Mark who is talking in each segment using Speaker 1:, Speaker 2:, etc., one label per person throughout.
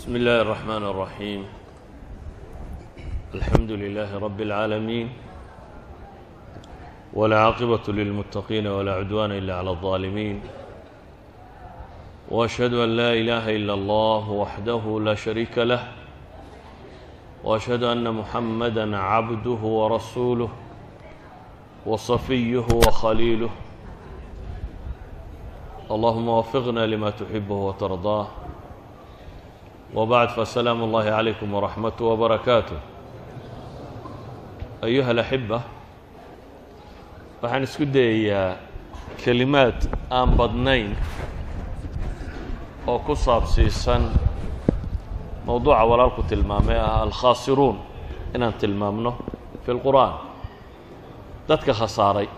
Speaker 1: بسم الله الرحمن الرحيم الحمد لله رب العالمين والعاقبة للمتقين ولا عدوان إلا على الظالمين وأشهد أن لا إله إلا الله وحده لا شريك له وأشهد أن محمدا عبده ورسوله وصفيه وخليله اللهم وفقنا لما تحبه وترضاه وبعد فالسلام الله عليكم ورحمة وبركاته أيها الأحبة waxaan isku dayayaa kelimaad aan badnayn oo ku saabsiisan mowduuca walaalku tilmaamay ah alkhaasiruun inaan tilmaamno fi lqur'aan dadka khasaaray.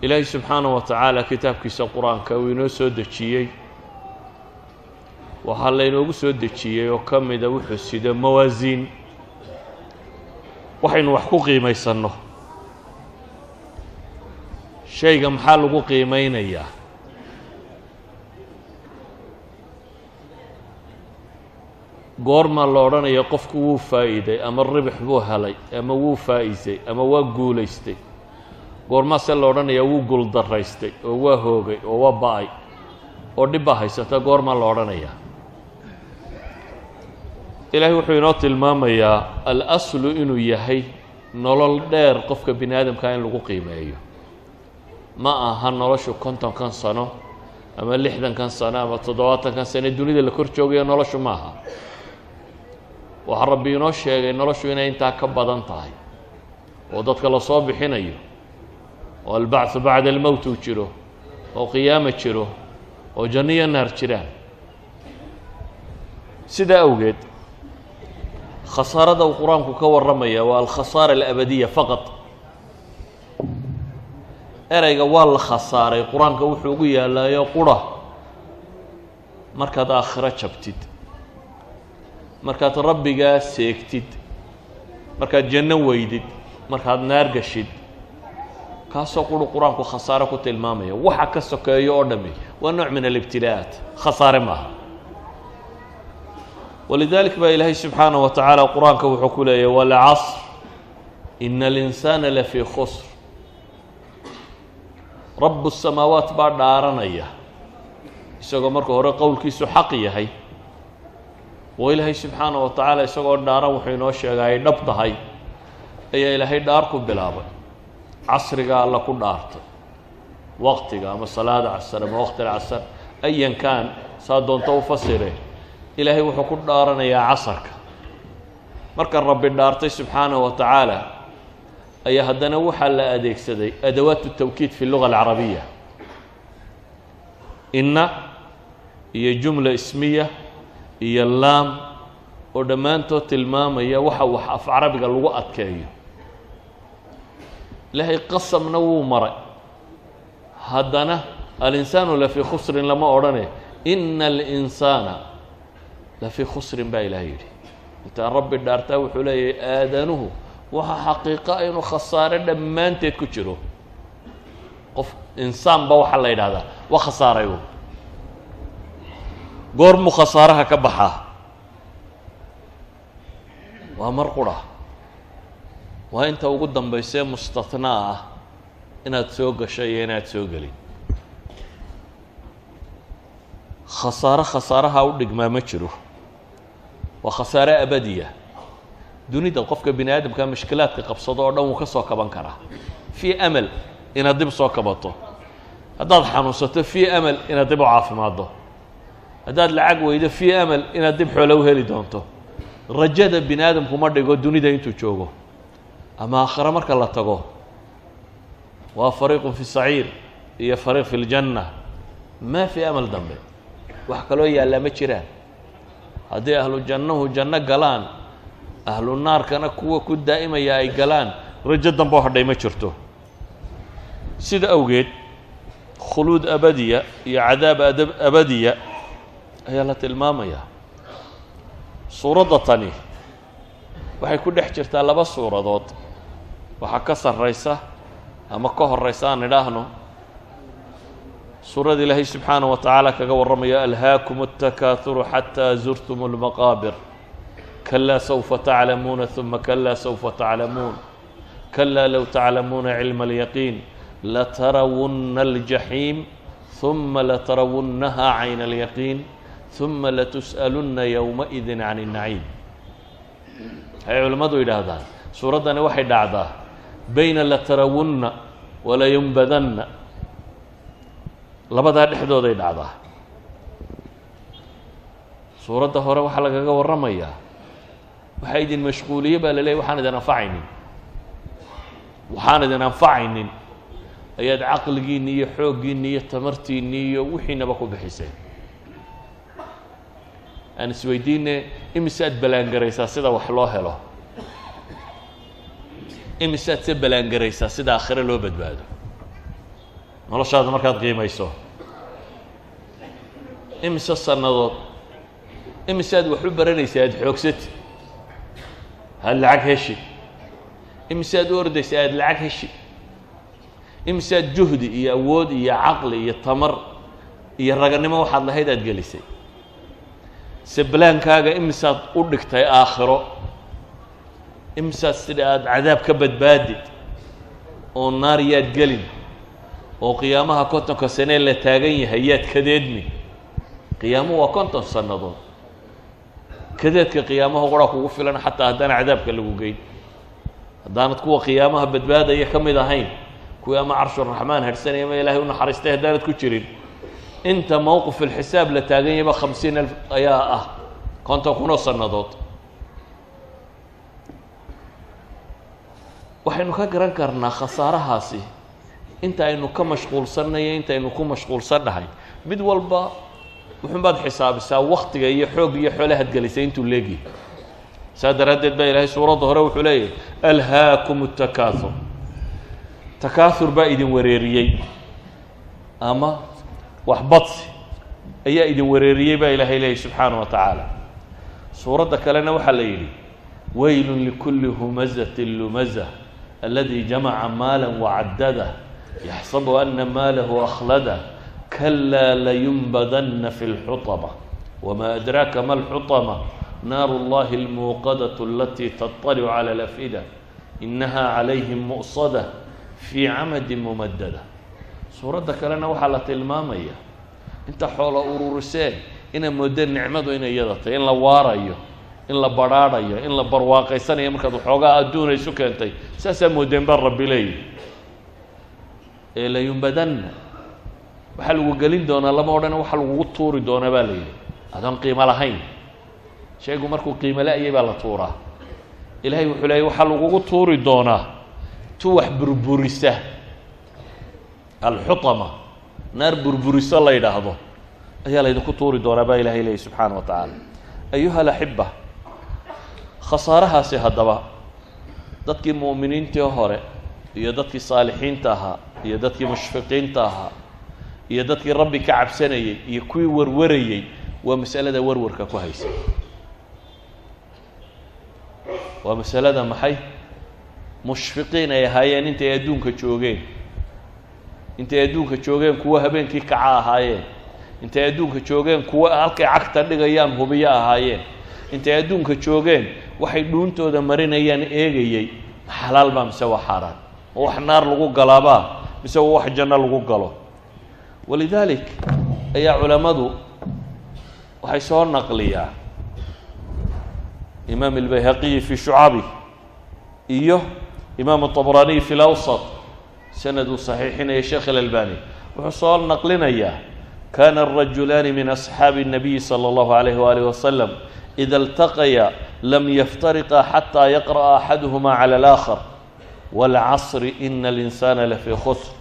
Speaker 1: Ilaahay subxaanah wa tacaala kitaabkiisa qur'aanka uu inoo soo dejiyey waxaa laynoogu soo dejiyey oo ka mida wuxuu sido mawaasiin waxaynu wax ku qiimaysanno. Shayga maxaa lagu qiimeynayaa goormaa la odhanaya qofku wuu faa'iiday ama ribix buu helay ama wuu faa'iisay ama waa guulaystay. Goormaase la odhanayaa wuu guuldaraystay oo waa hoogay oo waa ba'ay. Oo dhib baa haysata goormaa la odhanayaa ilaahay wuxuu inoo tilmaamayaa al-aslu inuu yahay nolol dheer qofka bini aadamkaa in lagu qiimeeyo. Ma aha noloshu kontonkan sano ama lixdankan sano ama toddobaatankan sano dunida la kor joogayo noloshu ma aha. Waxaa rabbi inoo sheegay noloshu inay intaa ka badan tahay oo dadka la soo bixinayo oo albacthu bacda almowt uu jiro oo qiyaama jiro oo janno iyo naar jiraan. Sidaa awgeed khasaarada uu qur'aanku ka warramaya waa alkhasaara alabadiya faqad ereyga waa la khasaaray qur'aanka wuxuu ugu yaalaayo qura. Markaad aakhiro jabtid. Markaad rabbigaa seegtid. Markaad janno weydid. Markaad naar gashid. Kaasoo quru qur'aanku khasaare ku tilmaamaya. Waxa ka sokeeyo oo dhami waa nooc min alibtilaa'aat khasaare maaha walidaalika baa ilaahay subxaanah wa tacaala qur'aanka wuxuu ku leeyahy walcasr ina alinsaana lafii khusr rabu samaawaat baa dhaaranaya isagoo marka hore qowlkiisu xaq yahay oo ilaahay subxaanah wa tacaala isagoo dhaaran wuxuu inoo sheega ay dhab tahay ayaa ilaahay dhaar ku bilaabay casriga alla ku dhaartay waqtiga ama salaada casar ama waqti alcasar ayan kaan saa doonto u fasiree ilaahay wuxuu ku dhaaranayaa casarka. Marka rabbi dhaartay subxaanahu wa tacaala ayaa haddana waxaa la adeegsaday adawaat tawkiid fi luga alcarabiya. Inna iyo jumla ismiya iyo laam oo dhammaantood tilmaamaya waxa wax af carabiga lagu adkeeyo. Ilaahay qasamna wuu maray. Haddana alinsaanu lafii khusrin lama odhane ina alinsaana lafii khusrin baa ilaah yidhi. Intaan rabbi dhaartaa wuxuu leeyahay aadanuhu waxaa xaqiiqa inuu khasaare dhammaanteed ku jiro. Qof insaanba waxaa la yidhahdaa waa khasaaray goormuu khasaaraha ka baxaa waa mar qura. Waa inta ugu dambaysee mustathnaa ah inaad soo gasho iyo inaad soo gelin. Khasaare khasaaraha u dhigmaa ma jiro waa khasaare abadiya. Dunida qofka bini aadamka mashkilaadka qabsado oo dhan wuu ka soo kaban karaa. Fii amal inaad dib soo kabato. Haddaad xanuunsato fii amal inaad dib u caafimaaddo. Haddaad lacag weydo fii amal inaad dib xoolo u heli doonto. Rajada bini aadamku ma dhigo dunida intuu joogo. Ama aakhire marka la tago waa fariiqun fi saciir iyo fariiq fi ljanna maa fii amal dambe. Wax kaloo yaallaa ma jiraan haddii ahlu jannahu janno galaan ahlu naarkana kuwa ku daa'imaya ay galaan rajo dambe oo hadhay ma jirto. Sida awgeed khuluud abadiya iyo cadaab adab abadiya ayaa la tilmaamayaa suuradda tani waxay ku dhex jirtaa laba suuradood. Waxaa ka sarraysa ama ka horraysa aan idhaahno suurada ilaahay subxaanaه wa tacaala kaga warramaya alhaakum الtakaaثuru xatىa zurtum اlmaqaabir kalaa sawfa taclamuuna ثuma kalaa sawfa taclamuun kalaa low taclamuuna cilma اlyaqiin latarawunna اljaxiim ثuma latarawunnaha cayna اlyaqiin ثuma latus'alunna yowmaئidi can الnaciim waxay culimmadu yidhaahdaan suuraddani waxay dhacdaa bayna latarawunna walayumbadanna labadaa dhexdooday dhacdaa suuradda hore waxaa lagaga warramayaa waxaa idin mashquuliye baa la leeyay waxaan idin anfacaynin. Waxaan idin anfacaynin. Ayaad caqligiinni iyo xooggiinni iyo tamartiinni iyo wixiinaba ku bixiseen aan isweydiine imisaad ballaangaraysaa sida wax loo helo? Imisaad se ballaangaraysaa sida aakhire loo badbaado noloshaada markaad qiimayso. Imise sannadood imisaad wax u baranaysaa aada xoogsati aada lacag heshi imisaad u ordaysa aada lacag heshi imisaad juhdi iyo awood iyo caqli iyo tamar iyo raganimo waxaad lahayd aada gelisay? Se imisaad u dhigtay aakhiro? Imisaad sida aada cadaab ka badbaadid oo naar yaad gelin oo qiyaamaha kontonka sanee la taagan yahay yaad kadeedmi qiyaamuhu waa konton sannadood. Kadeedka qiyaamaha qoraa kugu filan xataa haddaan cadaabka lagu geyn. Haddaanad kuwa qiyaamaha badbaadaya ka mid ahayn kuwii ama carshuraxmaan hadhsanaya ama ilaahay u naxariistay haddaanad ku jirin. Inta mowqif alxisaab la taagan yaba khamsiin alf ayaa ah konton kunoo sannadood. Waxaynu ka garan karnaa khasaarahaasi inta aynu ka mashquulsannayo intaynu ku mashquulsannahay mid walba wuxuunbaad xisaabisaa waktiga iyo xoog iyo xoole hadgelisay intuu leegyahay saa daraaddeed baa ilaahay suuradda hore wuxuu leeyahay alhaakum takaaur takaaur baa idin wareeriyey ama waxbadsi ayaa idin wareeriyey baa ilahay leeyahy subxaana wa tacaala. Suuradda kalena waxaa la yidhi waylun likulli humazatin lumaza aladi jamaca maala wacaddadah yaxsabu ana maalahu akhlada kalaa layunbadana fi اlxuطama wma adraaka ma اlxuطama naaru اllahi اlmuuqadaة alatii taطalicu calى اlafida inaha calayhim mu'sada fii camadi mumadada suuradda kalena waxaa la tilmaamaya inta xoola ururiseen inay moodeen nicmadu inay iyada tahy in la waarayo in la barhaadhayo in la barwaaqaysanayo markaad waxoogaa adduuna isu keentay saasaa moodeen baa rabbi leeyihi ee layunbadanna waxaa lagu gelin doonaa lama odhana waxa lagugu tuuri doonaa baa la adoon qiimo lahayn. Shaygu markuu qiimo la-yay baa la tuuraa. Ilaahay wuxuu leeyay waxaa lagugu tuuri doonaa. Tu burburisa. Alxutama naar burburiso la yidhaahdo ayaa laydinku tuuri doonaa baa ilahay leeyay subxaana wa tacaala. Ayuha alaxiba khasaarahaasi haddaba dadkii mu'miniintii hore iyo dadkii saalixiinta ahaa iyo dadkii mushfiqiinta ahaa iyo dadkii rabbi ka cabsanayey iyo kuwii warwarayey waa masalada warwarka ku haysa. Waa masalada maxay? Mushfiqiin ay ahaayeen intay adduunka joogeen. Intay adduunka joogeen kuwo habeenkii kaca ahaayeen. Intay adduunka joogeen kuwo halkay cagta dhigayaan hubiyo ahaayeen. Intay adduunka joogeen waxay dhuuntooda marinayaan eegayey xalaal baa mise waa xaaraan ma wax naar lagu galaabaa mise waa wax janno lagu galo walidaalik ayaa culammadu waxay soo naqliyaan imaam albayhaqiyi fi shucabi iyo imaam aطabraniy fi lawsat sanad uu saxiixinaya sheekh alalbani wuxuu soo naqlinayaa kana arajulaani min asxaabi الnabiyi salى اllahu alayh walih wasalam ida اltaqaya lam yaftariqa xataa yaqra'a axaduhuma calى اlآkhar wاlcasri ina اlinsana lafii khusr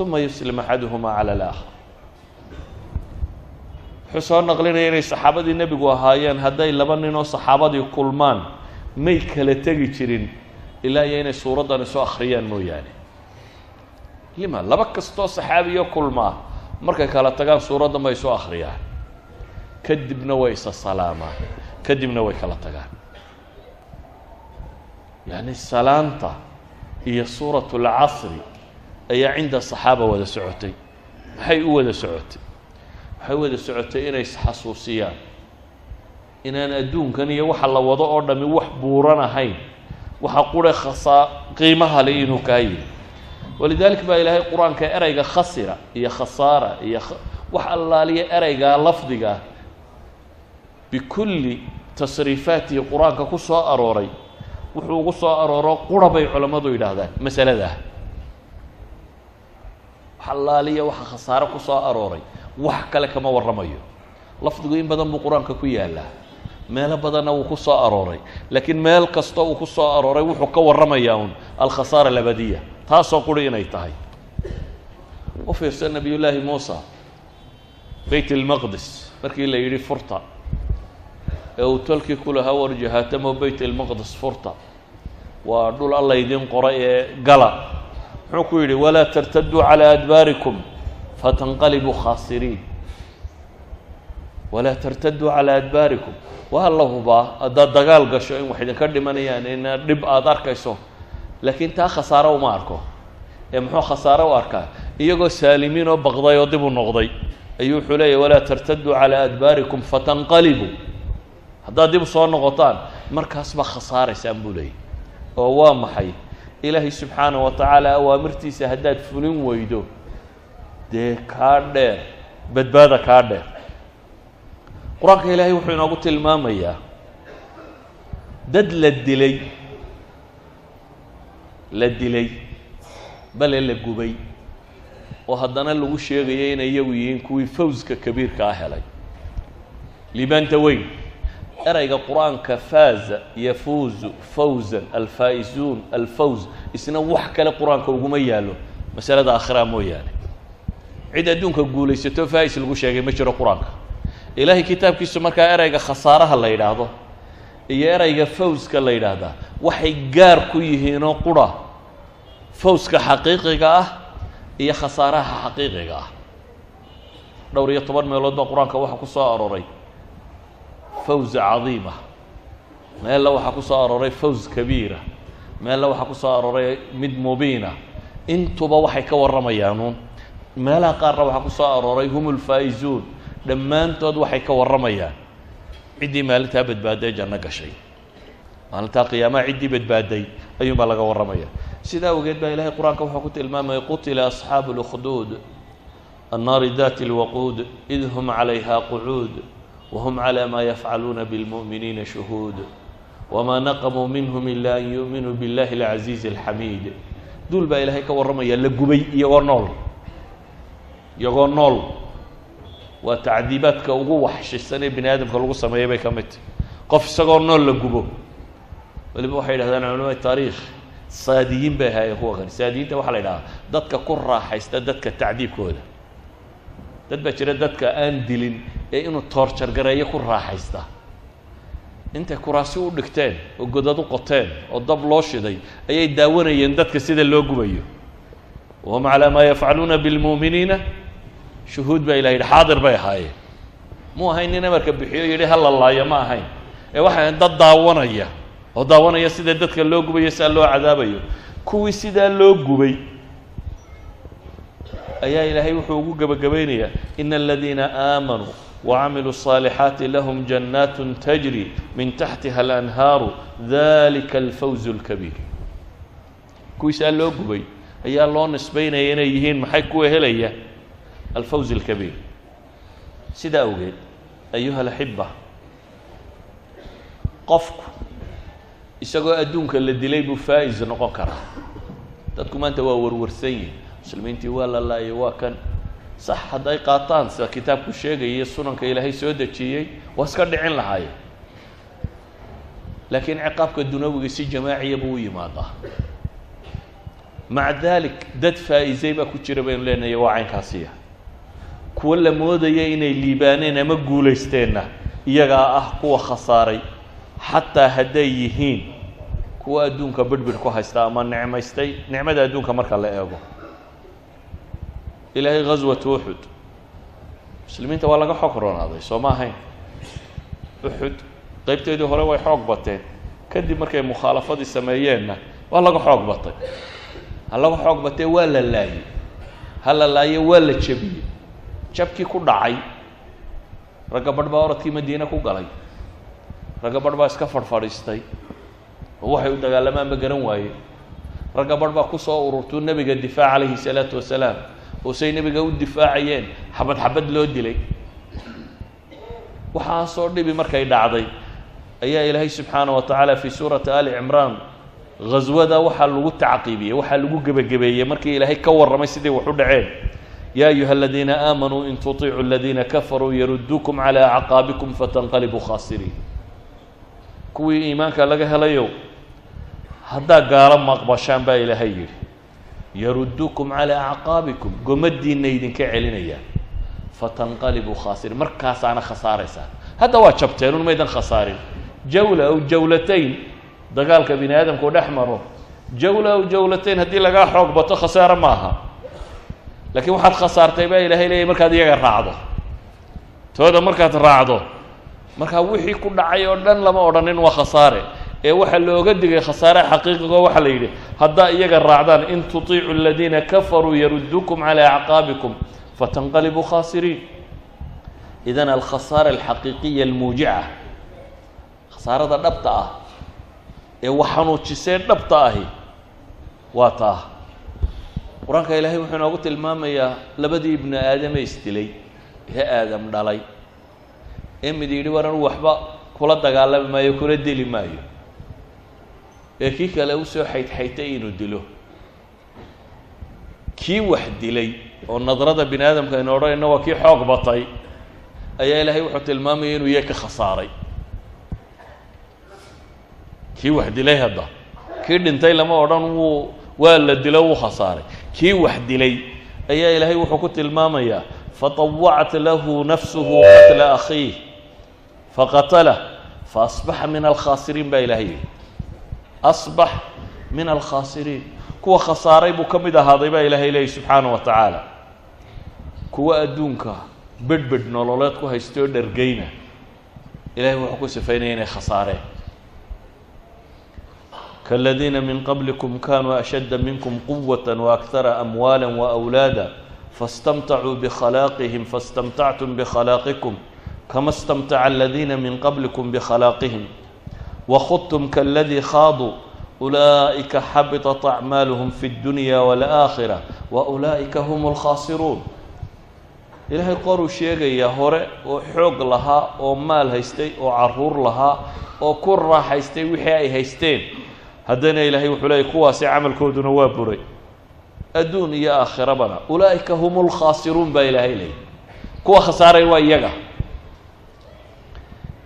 Speaker 1: uma yuslim axaduhuma calى اlآkhar wuxuu soo naqlinaya inay saxaabadii nebigu ahaayeen hadday laba ninoo saxaabadii kulmaan may kala tegi jirin ilaa iyo inay suuraddan isu akhriyaan mooyaane lima laba kastoo saxaabiyo kulmaa markay kala tagaan suuraddan bay isu akhriyaan kadibna way isa salaamaan kadibna way kala tagaan yacni salaanta iyo suurat اlcasri ayaa cinda saxaaba wada socotay. Maxay u wada socotay? Waxay wada socotay inay isxasuusiyaan inaan adduunkan iyo waxa la wado oo dhami wax buuran ahayn waxa qure khasaa qiimaha le inuu kaa yihi walidalik baa ilaahay qur'aanka ereyga khasira iyo khasaara iyo wax allaaliya ereygaa lafdiga bikulli tasriifaatihi qur'aanka ku soo arooray wuxuu ugu soo arooro qura bay culammadu yidhaahdaan masaladaa wax allaaliya waxa khasaare ku soo arooray wax kale kama warramayo. Lafdigu in badan buu qur'aanka ku yaalaa meelo badanna wuu ku soo arooray laakiin meel kasta uu ku soo arooray wuxuu ka warramayaa un alkhasaara alabadiya taasoo quri inay tahay. U fiirsan nabiyullaahi muusa bayt ilmaqdis markii la yidhi furta ee uu tolkii ku lahaa warjahaatamo bayt ilmaqdis furta. Waa dhul alla idin qoray ee gala. Muxuu ku yidhi walaa tartaduu calaa adbaarikum fatanqalibuu khaasiriin. Walaa tartaduu calaa adbaarikum. Waa la hubaa haddaad dagaal gasho in wax idinka dhimanayaan ina dhib aada arkayso. Laakiin taa khasaaro uma arko. Ee muxuu khasaaro u arkaa? Iyagoo saalimiin oo baqday oo dib u noqday. Ayuu wuxuu leeyahy walaa tartaduu calaa adbaarikum fatanqalibuu haddaad dib soo noqotaan markaas baa khasaaraysaan buu leeyay oo waa maxay? Ilaahay subxaana wa tacaala awaamirtiisa haddaad fulin weydo dee kaa dheer badbaada kaa dheer. Qur'aanka ilaahay wuxuu inoogu tilmaamayaa dad la dilay la dilay bale la gubay oo haddana lagu sheegayo inay iyagu yihiin kuwii fawska kabiirka ah helay. Liibaanta weyn ereyga qur'aanka faaza yafuuzu fawzan alfaa'izuun alfawz isna wax kale qur'aanka uguma yaallo. Masalada aakhiraa mooyaane. Cid adduunka guulaysato faa'is lagu sheegay ma jiro qur'aanka. Ilaahay kitaabkiisu markaa ereyga khasaaraha la yidhaahdo iyo ereyga fawska la yidhaahdaa waxay gaar ku yihiinoo qura. Fawska xaqiiqiga ah iyo khasaaraha xaqiiqiga ah. Dhowr iyo toban meelood baa qur'aanka waxaa ku soo arooray fawza cadiima. Meella waxaa ku soo arooray faws kabiira. Meella waxaa ku soo arooray mid mubiina. Intuba waxay ka warramayaanuun meelaha qaarna waxaa ku soo arooray hum ulfaa'izuun dhammaantood waxay ka warramayaan ciddii maalintaa badbaadday janno gashay. Maalintaa qiyaamaha ciddii badbaadday ayuunbaa laga warramaya sidaa awgeed baa ilahay qur'aanka wuxuu ku tilmaamaya qutila asxaabu اlkhduud annaari dati اlwaquud id hum calayha qucuud whm clى ma yafcaluuna bاlmuؤminiina shuhuud wma naqmuu minhm ila an yuؤminuu biاllahi اlcaziizi اlxamiid duul baa ilaahay ka warramaya la gubay iyagoo nool iyagoo nool waa tacdiibaadka ugu waxshisan ee bini aadamka lagu sameeyay bay ka mid tahy qof isagoo nool la gubo waliba waxay yidhahdaan culamada taariikh saadiyiin bay ahaayeen kuwa kani saadiyiinta waxaa la yidhahaa dadka ku raaxaysta dadka tacdiibkooda dad baa jira dadka aan dilin ee inuu toorjargareeyo ku raaxaysta. Intay kuraasi u dhigteen oo godad u qoteen oo dab loo shiday ayay daawanayeen dadka sida loo gubayo. Wahum calaa maa yafcaluuna bilmu'miniina shuhuud baa ilah yidhi xaadir bay ahaayeen mu ahayn nin amarka bixiyo yidhi ha la laayo ma ahayn. Ee waxay ahayn dad daawanaya oo daawanaya sida dadka loo gubayo sidaa loo cadaabayo. Kuwii sidaa loo gubay ayaa ilaahay wuxuu ugu gebagabaynayaa ina aladiina aamanuu wacamiluu الصaalixaati lahum jannaat tajri min taxtiha alanhaaru dalika alfawz اlkabiir kuwiisaa loo gubay ayaa loo nisbaynaya inay yihiin maxay kuwa helaya alfawz اlkabiir sidaa awgeed ayuha alaxiba qofku isagoo adduunka la dilay buu faa-is noqon karaa dadku maanta waa warwarsan yihin muslimiintii waa la laayay waa kan sax hadday qaataan sida kitaabku sheegaya sunanka ilaahay soo dejiyey waa iska dhicin lahaayeen. Laakiin ciqaabka dunawiga si jamaaciya buu u yimaadaa. Maca dalik dad faa-isay baa ku jira baynu leenahay waa caynkaasiya kuwa la moodaya inay liibaaneen ama guulaysteenna iyagaa ah kuwa khasaaray xataa hadday yihiin kuwa adduunka birhbirh ku haysta ama nicmaystay nicmada adduunka marka la eego ilaahay ghaswatu uxud muslimiinta waa laga xoog roonaaday soo ma ahayn? Uxud qeybteedii hore way xoog bateen. Kadib markay mukhaalafadii sameeyeenna waa laga xoog batay. Ha laga xoog batee waa la laayey hala laayo waa la jebiyey jabkii ku dhacay ragga barh baa oradkii madiine ku galay. Ragga barh baa iska fadhfadhiistay oo waxay u dagaalamaanba garan waayeen. Ragga barh baa ku soo ururtuu nebiga difaac calayhi salaatu wasalaam oosay nebiga u difaacayeen xabad xabad loo dilay. Waxaasoo dhibi markay dhacday. Ayaa ilaahay subxaanah wa tacaala fii suurati ali cimraan ghaswada waxaa lagu tacqiibiyey waxaa lagu gebagabeeyey markii ilaahay ka warramay siday wax u dhaceen. Yaa ayuha aladiina aamanuu in tutiicu aladiina kafaruu yaruduukum calaa acqaabikum fatanqalibuu khaasiriin. Kuwii iimaanka laga helayow haddaa gaalo maqbashaan baa ilaahay yidhi yaruduukum calى acqaabikum. Gomadiina idinka celinaya. Fatanqalibuu khaasiriin markaasaana khasaaraysaa. Hadda waa jabteen un maydan khasaarin. Jawla aw jawlatayn. Dagaalka bini aadamku dhex maro. Jawla aw jawlatayn haddii lagaa xoog bato khasaaro ma aha. Laakiin waxaad khasaartay baa ilaahay leeyahy markaad iyaga raacdo. Tooda markaad raacdo. Markaa wixii ku dhacay oo dhan lama odhanin waa khasaare ee waxaa looga digay khasaare xaqiiqigo waxaa la yidhi haddaa iyaga raacdaan in tutiicu aladiina kafaruu yaruduukum calى acqaabikum fatanqalibuu khaasiriin. Idan alkhasaara alxaqiiqiya almuujica khasaarada dhabta ah ee wax xanuujisee dhabta ahi waa taa qur'aanka ilaahay wuxuu inoogu tilmaamayaa labadii ibnu aadame isdilay ee aadam dhalay. Ee mid yidhi war anu waxba kula dagaalami maayo kula dili maayo ee kii kale u soo xaydxaytay inuu dilo. Kii wax dilay oo nadrada bini aadamka aynu odhanayna waa kii xoog batay ayaa ilaahay wuxuu tilmaamaya inuu iyaga ka khasaaray. Kii wax dilay hadda? Kii dhintay lama odhan wuu waa la dilo wuu khasaaray. Kii wax dilay ayaa ilaahay wuxuu ku tilmaamayaa faطawacat lahu nafsuhu qatla akhiih faqatalah faasbaxa min alkhaasiriin baa ilahay yihi asbax min alkhaasiriin kuwa khasaaray buu ka mid ahaaday baa ilaahay leeyahy subxaana wa tacaala kuwa adduunka bedhbedh nololeed ku haysta oo dhergeyna ilahay wuxuu ku sifaynaya inay khasaareen kاladiina min qablikum kanuu ashadda minkum quwaة waأkhara amwaala waأwlaada faاstamtacuu bkhalaqihim faاstamtactum bkhalaaqikum kama اstamtaca aladiina min qablikum bkhalaaqihim wakhudtum kaladii khaaduu ulaa'ika xabiطat acmaaluhum fi اdunya wاlآakhirة waulaa'ika hm اlkhaasiruun ilaahay qoruu sheegayaa hore oo xoog lahaa oo maal haystay oo caruur lahaa oo ku raaxaystay wixii ay haysteen haddana ilaahay wuxuu leeyay kuwaasi camalkooduna waa buray adduun iyo aakhirabana ulaa'ika hum lkhaasiruun baa ilaahay leeyay kuwa khasaaray waa iyaga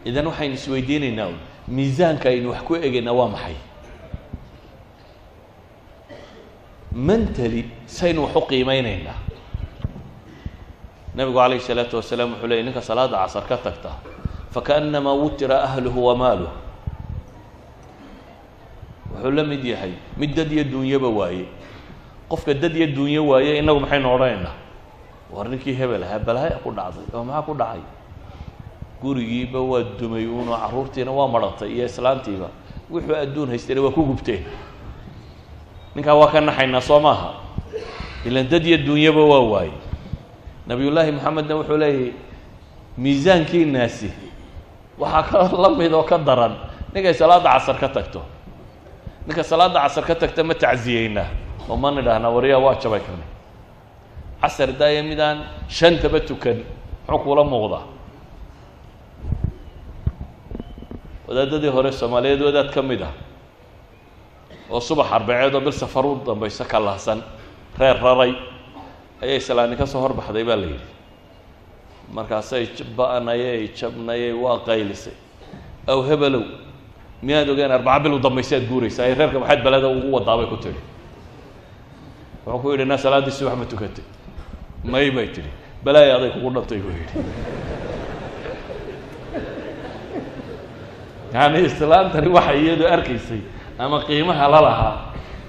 Speaker 1: idan waxaynu isweydiinaynaa miisaanka aynu wax ku egaynaa waa maxay? Mentally saynu wax u qiimeynaynaa nabigu calayh isalaatu wasalaam wuxuu leeyay ninka salaada casar ka tagta fakaأnamaa wutira ahluhu wamaaluh wuxuu la mid yahay mid dad iyo duunyaba waaye. Qofka dad iyo duunyo waaye inagu maxaynu odhanaynaa war ninkii hebel ahaa balhaya ku dhacday oo maxaa ku dhacay gurigiiba waa dumay uunoo carruurtiina waa maratay iyo islaantiiba. Wuxuu adduun haystayna waa ku gubteen ninkaa waa ka naxaynaa soo maaha ilan dad iyo duunyaba waa waaye nabiyullaahi moxamedna wuxuu leeyahy miisaankiinaasi waxaa ka la mid oo ka daran ninkay salaadda casar ka tagto. Ninka salaadda casar ka tagta ma tacsiyeynaa. Oo ma nidhaahnaa waryaa waa jabay kani casar daaya midaan shantaba tukan muxuu kuula muuqdaa wadaadadii hore soomaaliyeed wadaad ka mid ah oo subax arbaceed oo bil safar u dambayso ka lahsan reer raray ayay salaani ka soo horbaxday baa la yidhi. Markaasay ba-nayey jabnayey waa qaylisay. Aw hebelow miyaad ogeen arbaca bil u dambaysa ad guuraysaa ay reerka maxayd beleda ugu wadaabay ku tidhi. Wuxuu ku yidhi na salaaddii subax ma tukatay. May bay tidhi. Balaaya aday kugu dhantay buu yidhi yani islaantani waxay iyadu arkaysay ama qiimaha la lahaa.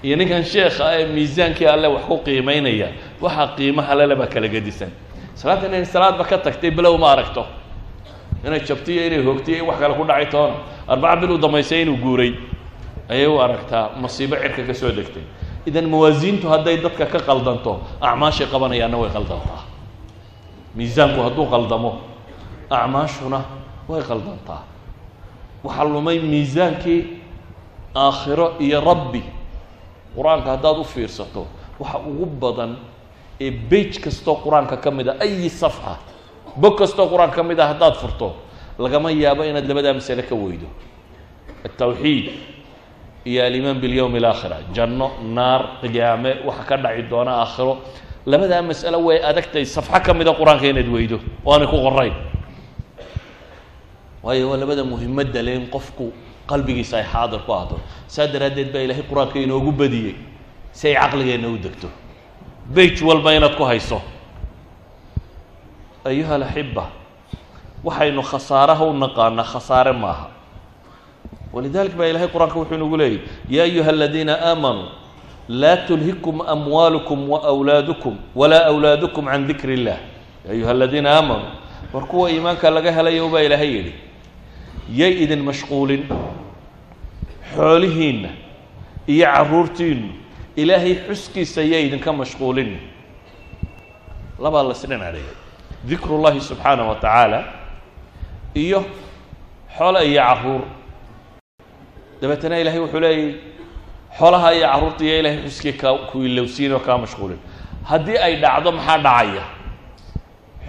Speaker 1: Iyo ninkan sheekha ee miisaankii alle wax ku qiimeynaya waxaa qiimaha lele baa kala gedisan. Salaadda inay salaadba ka tagtay bilow ma aragto. Inay jabtiyo inay hoogtiyo in wax kale ku dhacay toona arbaca bil u damaysay inuu guuray. Ayay u aragtaa masiibo cirka ka soo degtay. Idan mawaasiintu hadday dadka ka qaldanto acmaashay qabanayaanna way qaldantaa. Miisaanku hadduu qaldamo acmaashuna way qaldantaa waxaa lumay miisaankii aakhiro iyo rabbi. Qur'aanka haddaad u fiirsato waxa ugu badan ee bage kastoo qur'aanka ka mid a ayi safxa bog kastoo qur'aanka ka mid a haddaad furto lagama yaabo inaad labadaa masale ka weydo. Altawxiid iyo alimaan bilyowm alaakhira janno naar qiyaame waxa ka dhaci doona aakhiro. Labadaa mas'alo way adagtay safxo ka mida qur'aanka inaad weydo oo aanay ku qorayn waayo waa labada muhimadda le in qofku qalbigiisa ay xaadir ku ahdo saa daraaddeed baa ilaahay qur'aanka inoogu badiyey si ay caqligeenna u degto. Bage walba inaad ku hayso. Ayuha alaxiba waxaynu khasaaraha u naqaanaa khasaare maaha. Walidalik baa ilahay qur'aanka wuxuu inagu leeyay ya ayuha aladiina aamanuu laa tulhikum amwaalukum waawlaadukum walaa awlaadukum can dikri illah ya ayuha aladiina aamanuu war kuwa iimaanka laga helayo baa ilaahay yidhi yay idin mashquulin. Xoolihiinna iyo caruurtiinnu ilaahay xuskiisa yay idinka mashquulin. Labaa la isdhinac dhigay dikru llahi subxaanaه wa tacaala iyo xoole iyo carruur. Dabeetana ilahay wuxuu leeyay xoolaha iyo carruurta iyo ilahay xuskii ka ku ilowsiin oo kaa mashquulin. Haddii ay dhacdo maxaa dhacaya?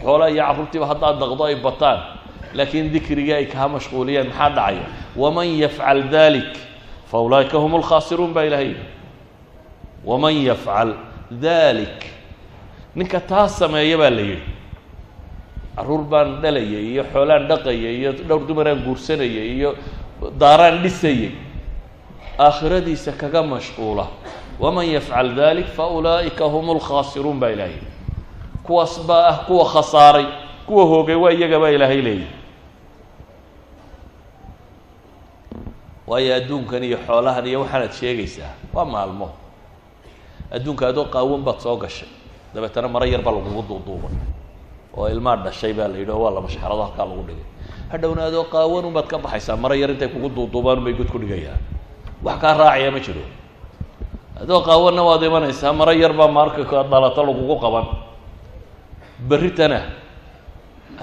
Speaker 1: Xoolaha iyo carruurtiiba haddaad daqdo ay bataan laakiin dikrigii ay kaa mashquuliyaan maxaa dhacaya? waman yafcal dalik fa ulaa'ika hum lkhaasiruun baa ilahay waman yafcal dalik ninka taa sameeya baa la yidhi. Carruur baan dhalayay iyo xoolaan dhaqayay iyo dhowr dumaraan guursanayay iyo daaraan dhisayay aakhiradiisa kaga mashquula. waman yafcal dalik fa ulaa'ika hum lkhaasiruun baa yidhi. kuwaas baa ah kuwa khasaaray kuwa hoogay waa iyaga baa ilaahay leeyahy waayo adduunkan iyo xoolahan iyo waxaanaad sheegaysaa waa maalmo. Adduunka adoo qaawan baad soo gashay. Dabeetana maro yar baa lagugu duuduubay. Oo ilmaa dhashay baa la yidhi oo waa la mashxarado halkaa lagu dhigay. Hadhowna adoo qaawanun baad ka baxaysaa maro yar intay kugu duuduubaan bay god ku dhigayaan. Wax kaa raacaya ma jiro. Adoo qaawanna waad imanaysaa maro yar baa marka ka dhalato lagugu qaban. Berritana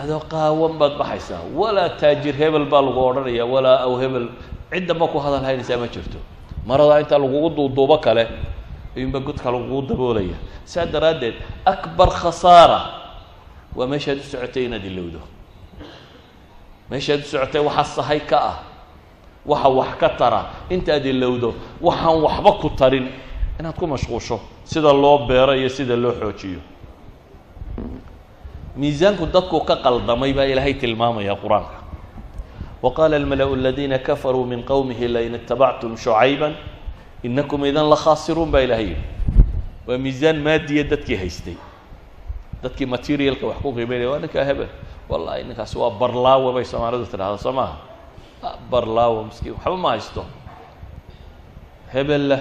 Speaker 1: adoo qaawan baad baxaysaa walaa taajir hebel baa lagu odhanaya walaa aw hebel ciddamba ku hadal haynaysaa ma jirto. Maradaa intaa lagugu duuduubo kale ayuunba godka lagugu daboolaya. Saa daraaddeed akbar khasaara. Waa meeshaad u socotay inaad ilowdo. Meeshaad u socotay waxaa sahay ka ah. Waxa wax ka tara. Intaad ilowdo waxaan waxba ku tarin. Inaad ku mashquusho sida loo beero iyo sida loo xoojiyo. Miisaanku dadku ka qaldamay baa ilaahay tilmaamaya qur'aanka almala-u aladiina kafaruu min qowmihi lain itabactum shucayba inakum idan la khaasiruun baa ilahay yidhi waa miisaan maadiya dadkii haystay dadkii materialka wax ku qiimeynaya waa ninkaa hebel wallahi ninkaasi waa barlaawa bay soomaalidu tidhahda soo maaha barlaawa miskiin waxba ma haysto hebella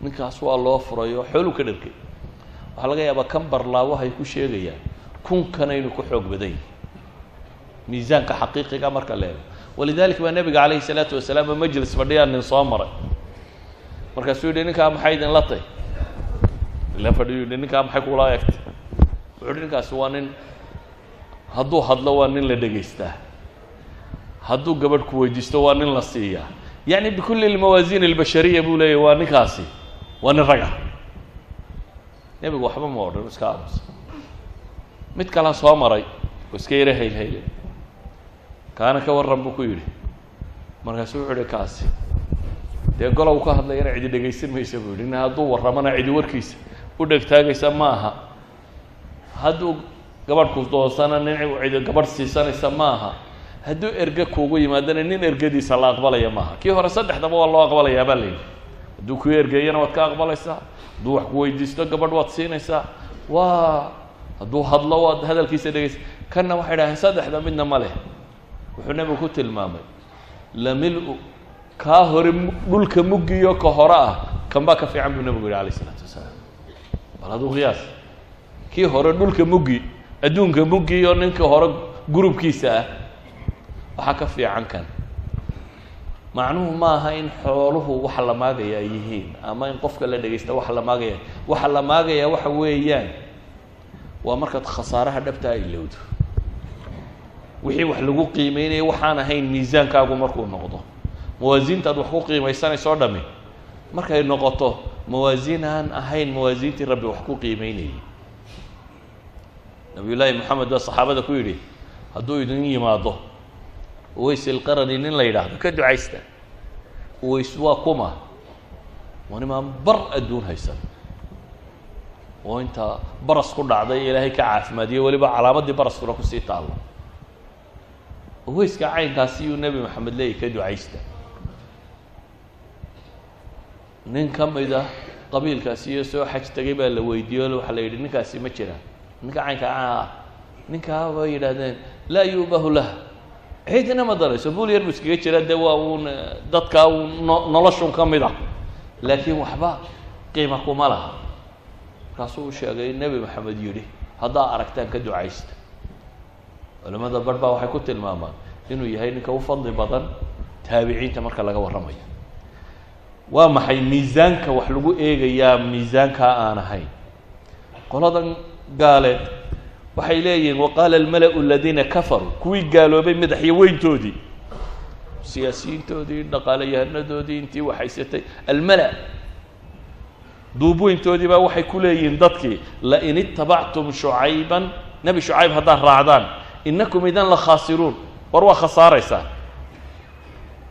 Speaker 1: ninkaas waa loo furay oo xooluu ka dharkay waxaa laga yaabaa kan barlaawahay ku sheegayaan kunkanaynu ku xoog badan yihi miisaanka xaqiiqiga marka eego walidalik baa nebiga calayhi salaatu wasalaam majlis fadhiyaa nin soo maray. Markaasuu yihi ninkaa maxay idinla tay ila fadhiyu yihi ninkaa maxay kula eegtay? Wuxuu yihi ninkaasi waa nin hadduu hadlo waa nin la dhegaystaa hadduu gabadh ku weydiisto waa nin la siiyaa. Yacni bikulli almawaasiin albashariya buu leeyahy waa ninkaasi waa nin rag ah nebigu waxba ma odhan iska aamusa mid kalaa soo maray oo iska yara haylhayle kaana ka warran buu ku yidhi. Markaasuu wuxuu ihi kaasi. Dee golow ka hadlayana cidi dhegaysan maysa buu yidhi. Nin hadduu warramana cidi warkiisa u dhegtaagaysa ma aha. Hadduu gabadh ku doonsana nin cidi gabadh siisanaysa ma aha. Hadduu erge kuugu yimaadana nin ergadiisa la aqbalaya maaha kii hore saddexdaba waa loo aqbalayaa baa layidhi hadduu ku ergeeyana waad ka aqbalaysaa hadduu wax ku weydiisto gabadh waad siinaysaa waa hadduu hadlo waad hadalkiisa dhegaysa. Kanna waxay dhaheen saddexda midna ma leh wuxuu nebigu ku tilmaamay lamil-u kaa hore dhulka muggiyo ka hore ah kan baa ka fiican buu nebigu yihi alayh isalaatu wasalaam. Bal hadduu qiyaas kii hore dhulka muggi adduunka muggi iyo ninka hore gurubkiisa ah waxaa ka fiican kan. Macnuhu ma aha in xooluhu waxa la maagaya ay yihiin ama in qofka la dhegaysta waxa la maagaya waxa la maagaya waxa weeyaan. Waa markaad khasaaraha dhabtaa ilowdo wixii wax lagu qiimeynaya waxaan ahayn miisaankaagu markuu noqdo. Mawaasiintaad wax ku qiimaysanayso o dhami markay noqoto mawaasiin aan ahayn mawaasiintii rabbi wax ku qiimeynayay. Nabiy llaahi moxamed baa saxaabada ku yidhi hadduu idin yimaado uways ilqarani nin la yidhaahdo ka ducaysta. Uways waa kuma. Waa nimaan bar adduun haysan. Oo inta baras ku dhacday ilaahay ka caafimaadiyo weliba calaamaddii baraskuna ku sii taallo uwayska caynkaasi yuu nebi maxamed leeyahy ka ducaysta. Nin ka mida qabiilkaasi iyo soo xaj tegay baa la weydiiyo waxaa la yidhi ninkaasi ma jiraan ninka caynka ah ninkaa bay yidhaahdeen laa yuubahu lah. Cidina ma darayso buul yar bu iskaga jira dee waa uun dadkaa uun no noloshun ka mid a laakiin waxba qiima kuma laha. Markaasuu u sheegay nebi maxamed yidhi haddaa aragtaan ka ducaysta culamada barh baa waxay ku tilmaamaan inuu yahay ninka u fadli badan taabiciinta marka laga warramayo. Waa maxay miisaanka wax lagu eegayaa miisaankaa aan ahayn qoladan gaaleed waxay leeyihiin waqaala almala-u aladiina kafaruu kuwii gaaloobay madaxyo weyntoodii. Siyaasiyiintoodii dhaqaalayahanadoodii intii waxhaysatay almala duubweyntoodii baa waxay ku leeyihiin dadkii lain itabactum shucayban nebi shucayb haddaad raacdaan inakum idan la khaasiruun war waa khasaaraysaa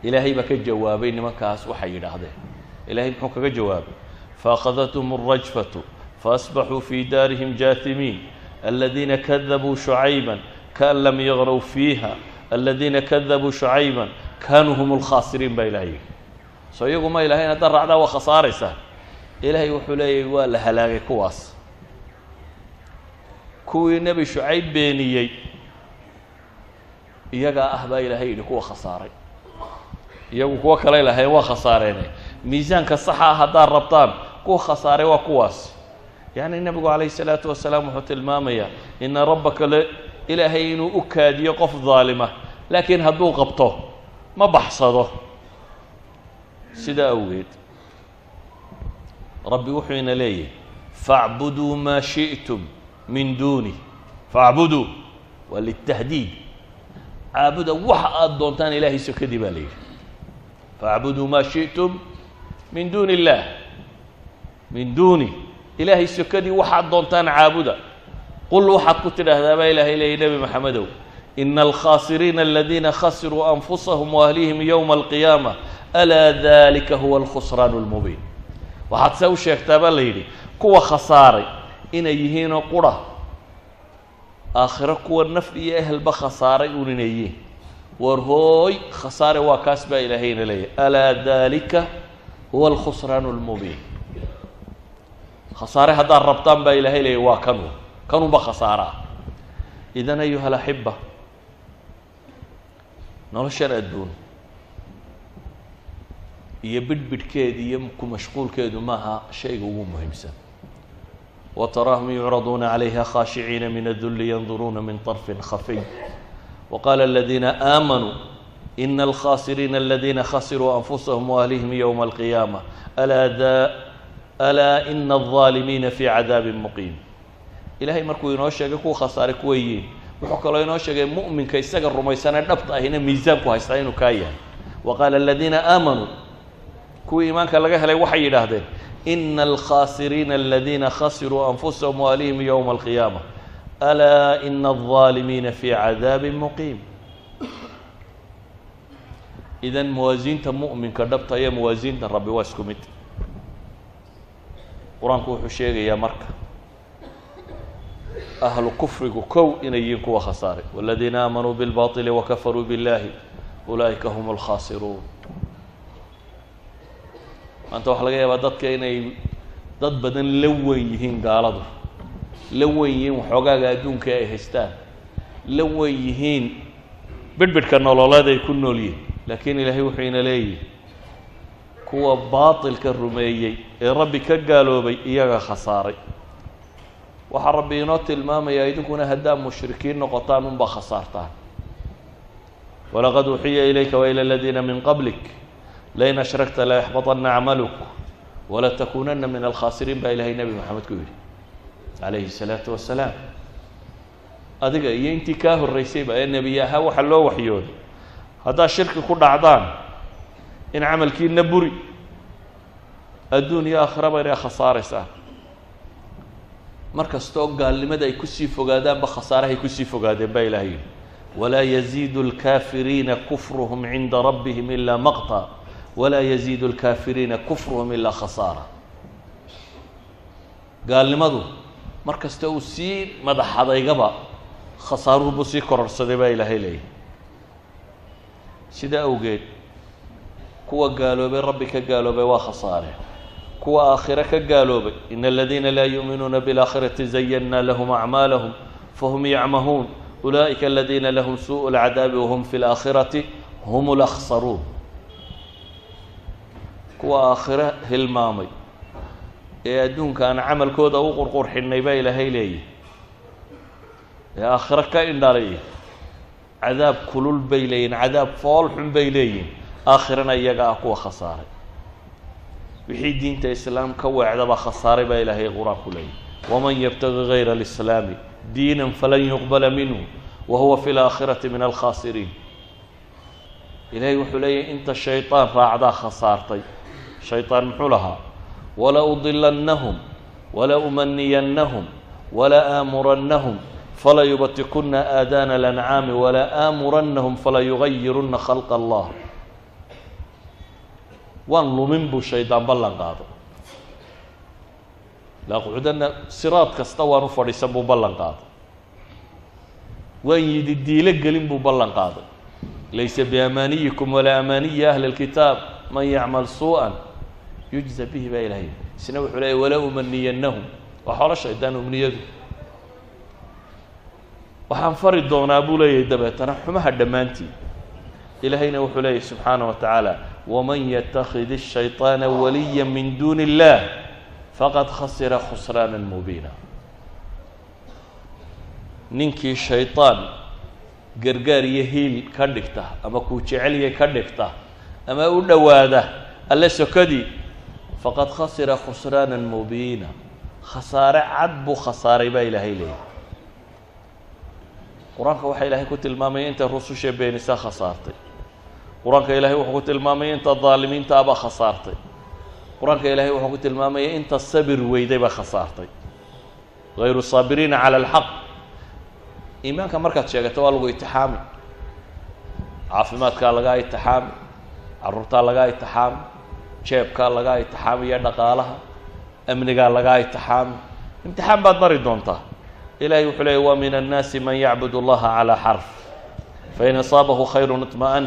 Speaker 1: ilaahay baa ka jawaabay nimankaas waxay yidhaahdeen ilahay muxuu kaga jawaabay faakadathum اrajfatu faasbaxuu fii daarihim jaatimiin aladiina kadabuu shucayba kaan lam yaqraw fiiha aladiina kadabuu shucayba kaanuu hum اlkhaasiriin baa ilahay yidhi iyagu ma ilahayn haddaad raacdaa waa khasaaraysaa ilaahay wuxuu leeyahy waa la halaagay kuwaas kuwii nebi shucayb beeniyey iyagaa ah baa ilaahay yidhi kuwa khasaaray. Iyagu kuwo kaley lahayn waa khasaareene miisaanka saxa ah haddaad rabtaan kuwa khasaaray waa kuwaas. Yacni nebigu calayhi salaatu wasalaam wuxuu tilmaamayaa ina rabbaka le ilaahay inuu u kaadiyo qof daalima laakiin hadduu qabto ma baxsado. Sidaa awgeed rabbi wuxuu ina leeyahy faacbuduu maa shi'tum min duuni faacbuduu waa litahdiid caabuda waxa aada doontaan ilaahay sokadii baa la yidhi. Faacbuduu maa shi'tum min duuni illaah. Min duuni. Ilaahay sokadii waxaad doontaan caabuda. Qul waxaad ku tidhaahdaa baa ilaahay leeyay nebi maxamedow ina alkhaasiriina aladiina khasiruu anfusahum waahlihim yowma alqiyaama alaa dalika huwa alkhusraan اlmubiin waxaad se u sheegtaa baa la yidhi kuwa khasaaray inay yihiinoo qura aakhiro kuwa naf iyo ehelba khasaaray un inay yihiin war hooy khasaare waa kaas baa ilaahayna leeyahy alaa dalika huwa alkhusraan اlmubiin khasaare haddaad rabtaan baa ilaahay leeyahy waa kanu. Kanunba khasaare ah idan ayuha alaxiba noloshan adduun iyo bidhbidhkeeda iyo ku mashquulkeedu maaha shayga ugu muhiimsan وتراهم يعرضون عليها خاشعين من الذل ينظرون من طرف خفي وقال الذين آمنوا إن الخاسرين الذين خسروا أنفسهم وأهليهم يوم القيامة ألا, ذا ألا إن الظالمين في عذاب مقيم إلهي markuu inoo sheegay kuwa khasaare kuwa yihiin wuxuu kaloo inoo sheegay mu'minka isaga rumaysana dhabta ahina miisaanku haystaa inuu kaa yahay وqاala الذiina آamanuu kuwii iimaanka laga helay waxay yidhaahdeen إن الخاسرين الذين خسروا أنفسهم وأهليهم يوم القيامة ألا إن الظالمين في عذاب مقيم إذا موازينta مؤمنka dhabta iyo موازينta rabi waa isku mid qur-aanku wuxuu sheegayaa marka أهlu كفrigu kow inay yihiin kuwa khasaaray والذiina آمنوا بالباطل وكفروا بالله أولئika هم الخاaصرون maanta waxaa laga yaabaa dadka inay dad badan la weyn yihiin gaaladu. La weyn yihiin waxoogaaga adduunka ay haystaan. La weyn yihiin bidhbidhka nololeed ay ku nool yihiin laakiin ilaahay wuxuu ina leeyihi kuwa baatilka rumeeyey ee rabbi ka gaaloobay iyaga khasaaray. Waxaa rabbi inoo tilmaamayaa idinkuna haddaa mushrikiin noqotaan unbaa khasaartaan. Walaqad uuxiya ilayka waila aladiina min qablik lain ashragta layaxbaطana acmaluk walatakuunana min alkhaasiriin baa ilahay nebi moxamed ku yidhi calayhi الsalaatu wasalaam adiga iyo intii kaa horreysayba ee nebiy ahaa waxaa loo waxyooday haddaad shirki ku dhacdaan in camalkiina buri adduun iyo aakhiraba inay khasaaraysaa mar kastoo gaalnimada ay kusii fogaadaanba khasaarahay kusii fogaadeen baa ilahay yidhi walaa yaziidu اlkaafiriina kufruhum cinda rabbihim ilaa maqta walaa yaziidu alkaafiriina kufruhum ilaa khasaara gaalnimadu mar kasta uu sii madaxadaygaba khasaaruhubuu sii kororsaday baa ilaahay leeyahy sidaa awgeed kuwa gaaloobay rabbi ka gaaloobay waa khasaare kuwa aakhire ka gaaloobay in aladiina laa yuuminuuna biاlaakhirati zayanna lahum acmaalahum fahum yacmahuun ulaa'ika aladiina lahum suuءu اlcadaabi wahum fi اlaakhirati hum اlaksaruun kuwa aakhire hilmaamay ee adduunka aan camalkooda u qurqurxinnay baa ilaahay leeyahy ee aakhiro ka indhalay cadaab kulul bay leeyihiin cadaab fool xun bay leeyihiin aakhirana iyaga ah kuwa khasaaray. Wixii diinta islaam ka weecdaba khasaaray baa ilaahay qur'aanku leeyahy waman yabtagi gayra alislaami diinan falan yuqbala minhu wa huwa fi laakhirati min alkhaasiriin ilaahay wuxuu leeyahy inta shayطaan raacdaa khasaartay shayطaan muxuu lahaa wala udilannahum wala umaniyannahum wala aamurannahum fala yubatikuna aadaana alancaami wala aamurannahum fala yugayiruna khalqa allah. Waan lumin buu shaydaan ballan qaado. Laaqcudana siraad kasta waan u fadhiisan buu ballan qaaday waan yidhi diilo gelin buu ballan qaaday laysa biamaaniyikum walaa amaaniyi ahli اlkitaab man yacmal suuءa yujza bihi baa ilahay isna wuxuu leeyay walaa umaniyannahum waa xoolo shaydaan umniyadu waxaan fari doonaa buu leeyahay dabeetana xumaha dhammaantii ilaahayna wuxuu leeyahy subxaana wa tacaala waman yatakid الshayطaana waliya min duuni اllah faqad khasira khusraana mubiina ninkii shayطaan gargaar iyo hiil ka dhigta ama kuu jecelya ka dhigta ama u dhowaada alle sokadii faqad khasira khusraana mubiina. Khasaare cad buu khasaaray baa ilaahay leeyahy qur'aanka waxaa ilaahay ku tilmaamaya inta rususha beenisa khasaartay. Qur'aanka ilaahay wuxuu ku tilmaamaya inta daalimiinta abaa khasaartay. Qur'aanka ilaahay wuxuu ku tilmaamaya inta sabir weyday baa khasaartay. Hayru saabiriina cala alxaq. Iimaanka markaad sheegato waa lagu itixaami. Caafimaadkaa lagaa itixaami. Caruurtaa lagaa itixaami jeebkaa laga itixaamiyo dhaqaalaha amnigaa laga itixaami. Imtixaan baad mari doontaa. Ilahay wuxuu leeyay wa min annaasi man yacbud allaha calaa xarf. Fain asaabahu khayru iطma'an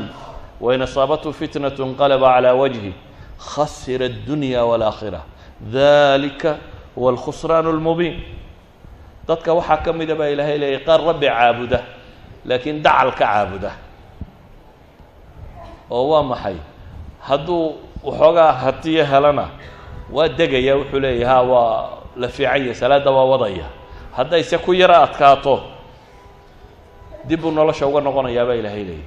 Speaker 1: wain asaabathu fitnat inqalaba calaa wajhi. Khasira addunya walaakhira. Dalika huwa alkhusraan اlmubiin dadka waxaa ka mida baa ilaahay leeyay qaar rabbi caabuda laakiin dacal ka caabuda. Oo waa maxay? Hadduu waxoogaa hatiyo helana waa degaya wuxuu leeyahy ha waa la fiican yahy salaadda waa wadaya. Haddayse ku yaro adkaato dib buu nolosha uga noqonayaa baa ilaahay leeyahy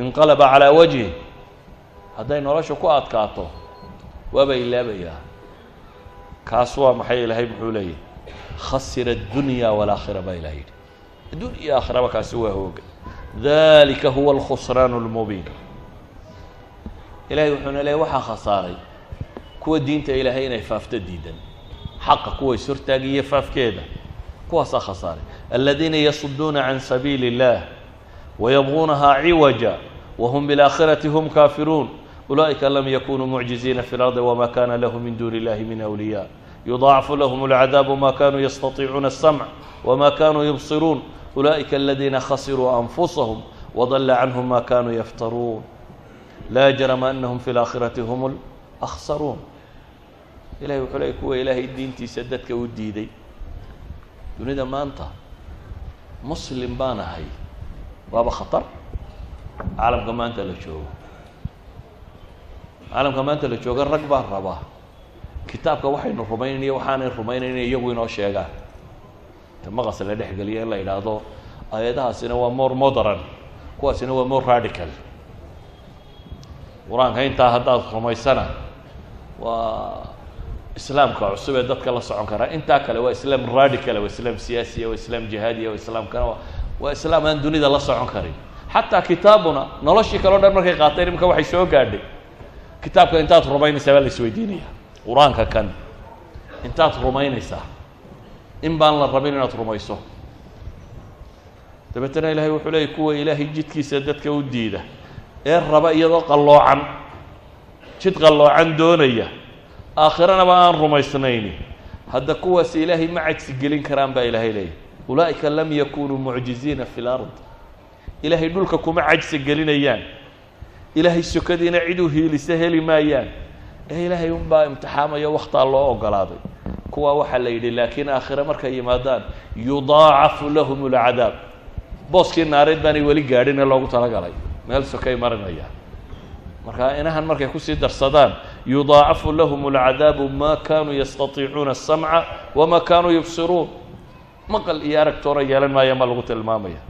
Speaker 1: inqalaba calaa wajhi. Hadday nolosha ku adkaato waaba ilaabayaa kaas waa maxay ilaahay muxuu leeyahy khasira addunya waalaakhira baa ilahay yidhi. Adduun iyo aakhiraba kaasi waa hooga. Dalika huwa alkhusraan اlmubiin ilahay wuxuuna leeyay waxaa khasaaray kuwa diinta ilaahay inay faafto diidan xaqa kuwa is hortaagiyo faafkeeda kuwaasaa khasaaray aladiina yasuduuna can sabiili اllah wayabguunahaa ciwaja wahum biاlaakhirati hum kaafiruun ulaa'ika lam yakunuu mucjiziina fi اlardi wma kana lahu min duuni illahi min awliya yudaacafu lahm اlcadaabu ma kanuu yastatiicuuna الsamc wma kanuu yubsiruun ulaa'ika aladiina khasiruu anfusahum wadala canhum ma kanuu yaftaruun laa jarama anahum fi اlaakhirati hum اlakhsaruun ilahay wuxuu leeyay kuwa ilaahay diintiisa dadka u diiday dunida maanta muslim baan ahay waaba khatar caalamka maanta la joogo caalamka maanta la jooga rag baan rabaa kitaabka waxaynu rumaynaya waxaanay rumaynayna iyagu inoo sheegaan ta maqas la dhexgeliya in la yidhaahdo ayadahaasina waa more modern kuwaasina waa more radical qur'aanka intaa haddaad rumaysana waa islaamka cusub ee dadka la socon karaa intaa kale waa islaam radical waa islaam siyaasiya waa islaam jihaadiya waa islaamkana waa islaam aan dunida la socon karin. Xataa kitaabuna noloshii kaleo dhan markay qaateen imika waxay soo gaadhay. Kitaabka intaad rumaynaysaa baa la isweydiinaya qur'aanka kan intaad rumaynaysaa in baan la rabin inaad rumayso. Dabeetana ilahay wuxuu leeyay kuwa ilaahay jidkiisa dadka u diida ee raba iyadoo qalloocan jid qalloocan doonaya. Aakhiranaba aan rumaysnayni. Hadda kuwaasi ilaahay ma cajsi gelin karaan baa ilaahay leeyahy ulaa'ika lam yakunuu mucjiziina fi lard ilaahay dhulka kuma cajsi gelinayaan. Ilaahay sokadiina cid u hiilisa heli maayaan. Ee ilaahay unbaa imtixaamayo waktaa loo ogolaaday. Kuwa waxaa la yidhi laakiin aakhire markay yimaadaan yudaacafu lahum اlcadaab booskii naareed baanay weli gaadhin ee loogu talagalay meel sokay marinayaan marka inahan markay kusii darsadaan yudaacafu lahum اlcadaabu ma kanuu yastatiicuuna الsamca wama kanuu yubsiruun maqal iyo aragtoona yeelan maaya ma lagu tilmaamaya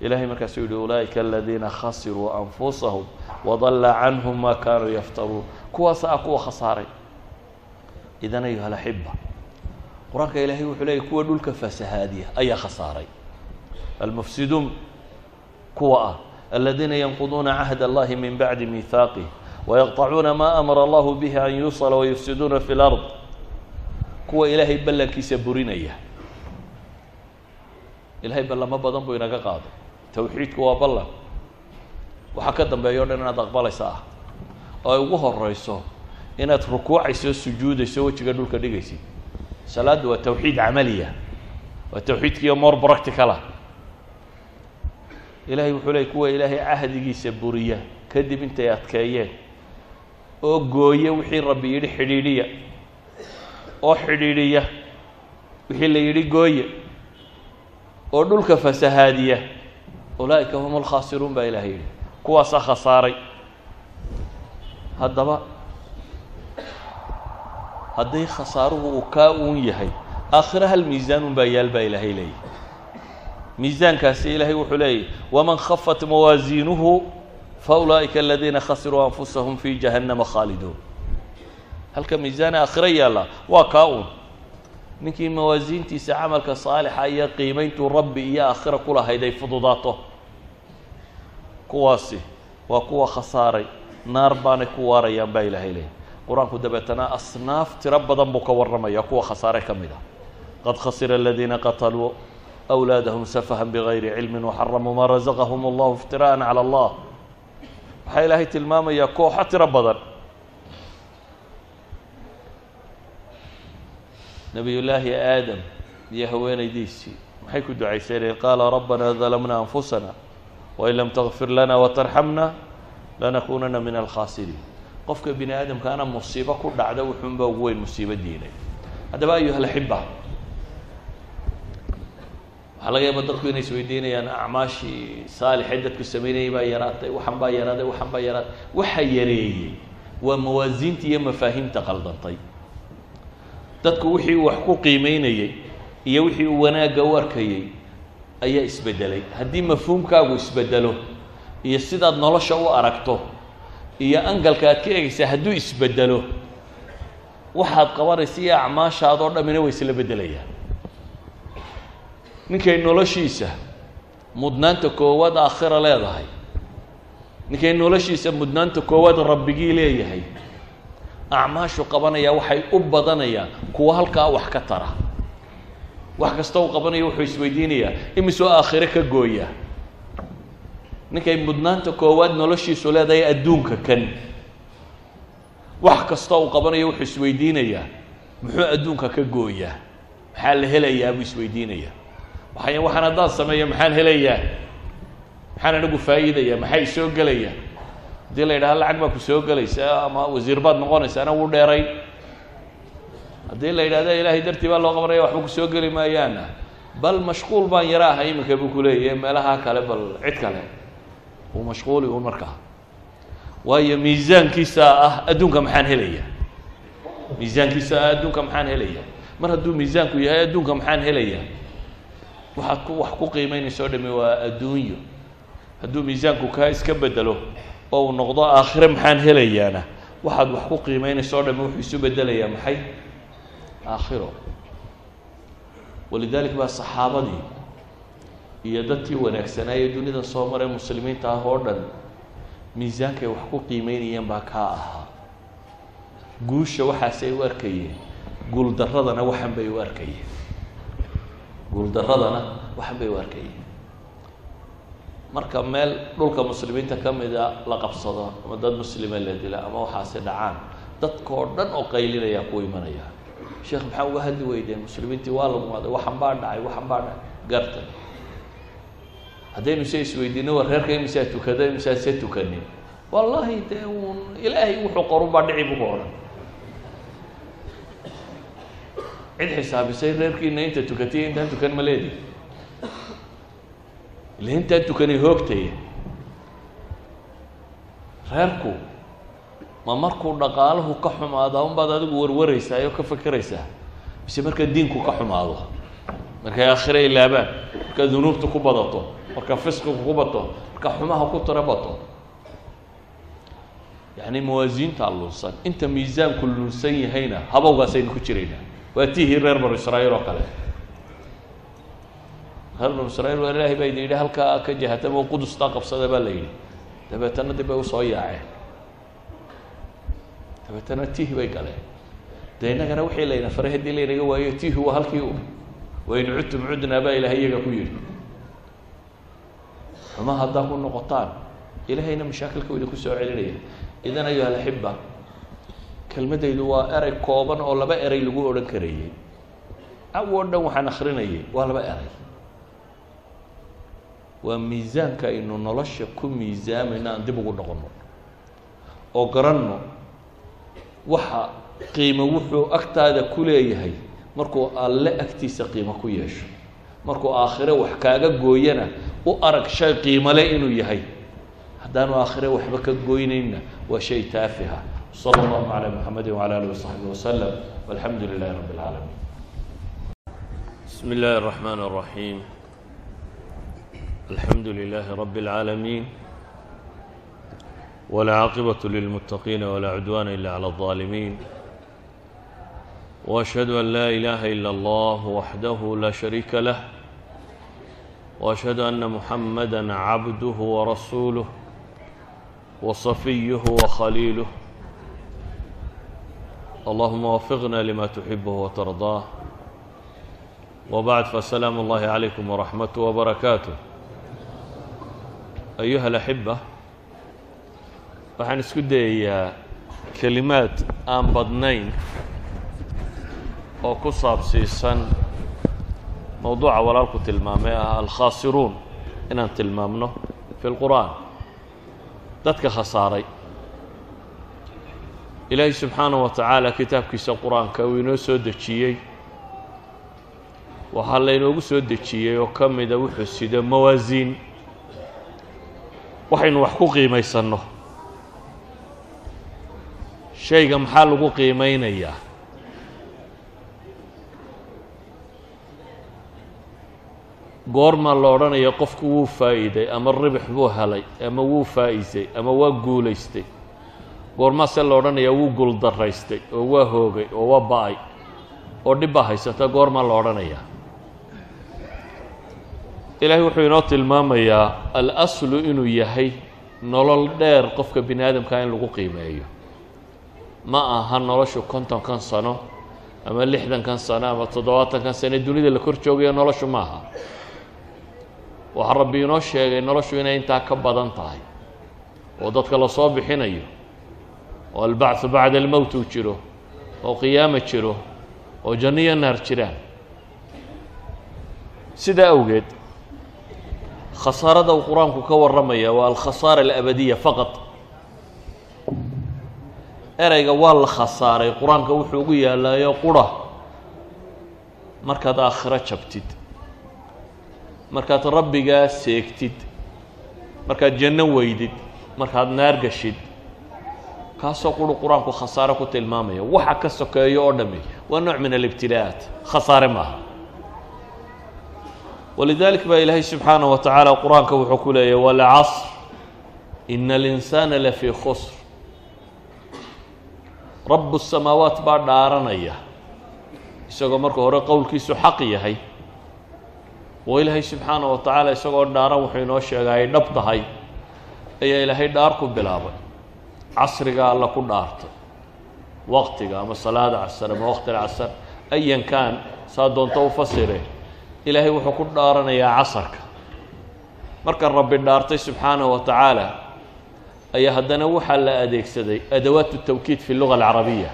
Speaker 1: ilahay markaasuu yihi ulaa'ika aladiina khasiruu anfusahum wadalla canhum ma kanuu yaftaruun kuwaasa ah kuwa khasaaray idan ayuha alaxiba qur-aanka ilaahay wuxuu leeyay kuwa dhulka fasahaadiya ayaa khasaaray almufsiduun kuwa ah aladiina yanquduuna cahd allahi min bacdi miihaaqih wayaqطacuuna ma amara allahu bihi an yuusala wayufsiduuna fi lard kuwa ilaahay ballankiisa burinaya ilahay ballamo badan buu inaga qaaday tawxiidku waa ballan waxaa ka dambeeya o dhan inaad aqbalaysa ah oo ay ugu horeyso inaad rukuucayso sujuudayso wejiga dhulka dhigaysid salaaddu waa tawxiid camaliya waa tawxiidkiiyo more practicalah ilahay wuxuu leey kuwa ilaahay cahdigiisa buriya kadib intay adkeeyeen. Oo gooye wixii rabbi yidhi xidhiidhiya. Oo xidhiidhiya wixii la yidhi gooye. Oo dhulka fasahaadiya. Ulaa'ika hum alkhaasiruun baa ilahay yidhi. Kuwaasaa khasaaray. Haddaba hadday khasaaruhu uu kaa uun yahay aakhiro hal miisaan un baa yaal baa ilaahay leeyahy miisaankaasi ilaahay wuxuu leeyahy waman khafat mawaasiinuhu fa ulaa'ika aladiina khasiruu anfusahum fi jahannama khaaliduun. Halka miisaan aakhiro yaalla waa kaa uun. Ninkii mawaasiintiisa camalka saalixa iyo qiimayntuu rabbi iyo aakhira ku lahayd ay fududaato. Kuwaasi waa kuwa khasaaray naar baanay ku waarayaan baa ilaahay leeyahy qur'aanku dabeetana asnaaf tiro badan buu ka warramaya kuwa khasaare ka mid ah. Qad khasira aladiina qataluu أwlaadahum safahan bgayri cilmi waxaramuu maa razaqahum allahu iftira'an calى allah waxaa ilaahay tilmaamayaa kooxo tiro badan nabiy llaahi aadam iyo haweenaydiisii maxay ku ducaysanayeen qaala rabbana dalamna anfusana wain lam tغfir lana watarxamna lanakunana min alkhaasiriin qofka bini aadamkaana musiibo ku dhacda wuxuunba ugu weyn musiibo diinay haddaba ayuha laxiba waxaa laga yaaba dadku inay isweydiinayaan acmaashii saalixee dadku sameynayay baa yaraatay waxan baa yaraaday waxan baa yaraaday waxa yareeyey waa mawaasiinta iyo mafaahiimta qaldantay. Dadku wixii uu wax ku qiimeynayey iyo wixii uu wanaagga u arkayey ayaa isbedelay. Haddii mafhuumkaagu isbedelo iyo sidaad nolosha u aragto iyo angalka aad ka egaysaa hadduu isbedelo waxaad qabanaysa iyo acmaashaadoo dhammina way isla beddelayaan ninkay noloshiisa mudnaanta koowaad aakhira leedahay. Ninkay noloshiisa mudnaanta koowaad rabbigii leeyahay. Acmaashu qabanaya waxay u badanayaan kuwa halkaa wax ka tara. Wax kasta uu qabanaya wuxuu isweydiinayaa imisoo aakhire ka gooya ninkay mudnaanta koowaad noloshiisu leedahay adduunka kan. Wax kasta uu qabanayo wuxuu isweydiinayaa muxuu adduunka ka gooyaa? Maxaa la helayaa buu isweydiinayaa waxay waxaan haddaan sameeyo maxaan helayaa? Maxaan anigu faa'iidaya maxaa isoo gelaya haddii la yidhaha lacag baa ku soo gelaysa ama wasiir baad noqonaysa ana wuu dheeray. Haddii la yidhahda ilaahay dartii baa loo qabanaya waxba ku soo geli maayaana. Bal mashquul baan yara ahay iminka buu kuleeyahy meelaha kale bal cid kale. Uu mashquuli un markaa. Waayo miisaankiisa ah adduunka maxaan helaya miisaankiisa ah adduunka maxaan helaya mar hadduu miisaanku yahay adduunka maxaan helaya waxaad wax ku qiimeynaysa o dhami waa adduunyo. Hadduu miisaanku kaa iska bedelo oo uu noqdo aakhire maxaan helayaana? Waxaad wax ku qiimeynaysa o dhami wuxuu isu bedelayaa maxay? Aakhiro. Walidalik baa saxaabadii iyo dadkii wanaagsanaaye dunida soo maray muslimiinta ah oo dhan miisaankay wax ku qiimeynayeen baa kaa ahaa. Guusha waxaasay u arkayeen guuldaradana waxan bay u arkayeen guuldaradana waxan u arkayeen marka meel dhulka muslimiinta ka mida la qabsado ama dad muslima la dila ama waxaasi dhacaan dadka oo dhan oo qaylinayaa ku imanaya sheekh maxaa uga hadli weydeen? Muslimiintii waa lagumaaday waxan baa dhacay waxan baa dhacay gartay haddaynu se isweydiino war reerka imisaa tukada imisaa se tukanin. Wallahi dee uun ilaahay wuxuu qorun baa dhici buku odhan cid xisaabisay reerkiina inta tukatay intaan tukan ma leedi ila intaan tukanay hoogtaya reerku ma markuu dhaqaalahu ka xumaado unbaad adigu warwaraysaa oo ka fekeraysaa mise marka diinku ka xumaado markay aakhira ilaabaan marka dunuubta ku badato marka fisqigu ku bato marka xumaha ku tira bato yacni mawaasiintaa lunsan inta miisaanku lunsan yahayna habowgaasaynu ku jiraynaa waa tihii reer banu israa'iil oo kale. Reer banu israiil waa ilaahay baa idin yidhi halkaa ka jahatama qudustaa qabsada baa la yidhi. Dabeetana dib bay u soo yaaceen. Dabeetana tihi bay galeen. De innagana wixii layna faray haddii laynaga waayo tihi waa halkii u wain cudtum cudnaa baa ilaahay iyaga ku yidhi. Xuma haddaa ku noqotaan ilaahayna mashaakilka wayda ku soo celinaya idan ayuha alaxiba kelmadaydu waa erey kooban oo laba erey lagu odhan karayey. Aw oo dhan waxaan akrinayay waa laba erey waa miisaanka aynu nolosha ku miisaamayno aan dib ugu noqono oo garanno waxa qiimo wuxuu agtaada ku leeyahay markuu alle agtiisa qiimo ku yeesho. Markuu aakhire wax kaaga gooyana u arag shay qiimole inuu yahay. Haddaanu aakhire waxba ka goynayna waa shay taafiha slى اllahu عlى mxamedi wعlى alih وصaxbi وslm wاlxamdu lilahi rab اlعaalamiin bsm اllahi الرحmn الرaحيم alxamdu lilahi rab اlعaalamiin wاlcaaqibaة lilmutaqina wlaa cudwana ila عlى الظaalimin وأشhهd أn laa إlaha ilا اllah waxdah la شhariika lah. وأشhهd أna mحamada cabduه وrasuulه وصفiyه وkhaliilه اللهم وفقna لma تحبه وترضاه وبعد فسلاam الlه عليكم ورحمة وبركاته أيuهa الأحبة waxaan isku dayayaa kelimaad aan badnayn oo ku saabsiisan mowduuca walaalku tilmaamay ah alkhaasiruun inaan tilmaamno في الqur'an dadka khasaaray ilaahay subxaanaه wa tacaala kitaabkiisa qur'aanka uu inoo soo dejiyey. Waxaa laynoogu soo dejiyey oo ka mida wuxuu sido mawaasiin waxaynu wax ku qiimaysanno. Shayga maxaa lagu qiimeynayaa goormaa la odhanaya qofku wuu faa'iiday ama ribix buu helay ama wuu faa'iisay ama waa guulaystay goormaase la odhanaya wuu guuldaraystay oo waa hoogay oo waa ba'ay. Oo dhib baa haysata goormaa la odhanayaa ilaahay wuxuu inoo tilmaamayaa al-aslu inuu yahay nolol dheer qofka bini aadamkaa in lagu qiimeeyo. Ma aha noloshu kontonkan sano ama lixdankan sano ama toddobaatankan sano dunida la kor joogayo noloshu ma aha. Waxaa rabbi inoo sheegay noloshu inay intaa ka badan tahay. Oo dadka la soo bixinayo oo albacthu bacda almowt uu jiro oo qiyaama jiro oo janno iyo naar jiraan. Sidaa awgeed khasaarada uu qur'aanku ka warramaya waa alkhasaara alabadiya faqad ereyga waa la khasaaray qur'aanka wuxuu ugu yaalaayo qura. Markaad aakhiro jabtid. Markaad rabbigaa seegtid. Markaad janno weydid. Markaad naar gashid kaasoo quru qur-aanku khasaare ku tilmaamaya waxa ka sokeeyo oo dhami waa nooc min alibtila'aat khasaare maaha walidalik baa ilaahay subxaanaه wa tacaala qur-aanka wuxuu ku leeyahy walcasr ina alinsaana lafii khusr rabu الsamaawaat baa dhaaranaya isagoo marka hore qowlkiisu xaq yahay oo ilaahay subxaana wa tacaala isagoo dhaaran wuxuu inoo sheegay ay dhab tahay ayaa ilaahay dhaar ku bilaabay casriga la ku dhaarto. Waqtiga ama salaada casar ama waqtiga casar ayan kaan saa doonto u fasire. Ilaahay wuxuu ku dhaaranayaa casarka. Marka rabbi dhaartay subxaanahu wa tacaala ayaa haddana waxaa la adeegsaday adawaat الtawkiid fi luga alcarabiya.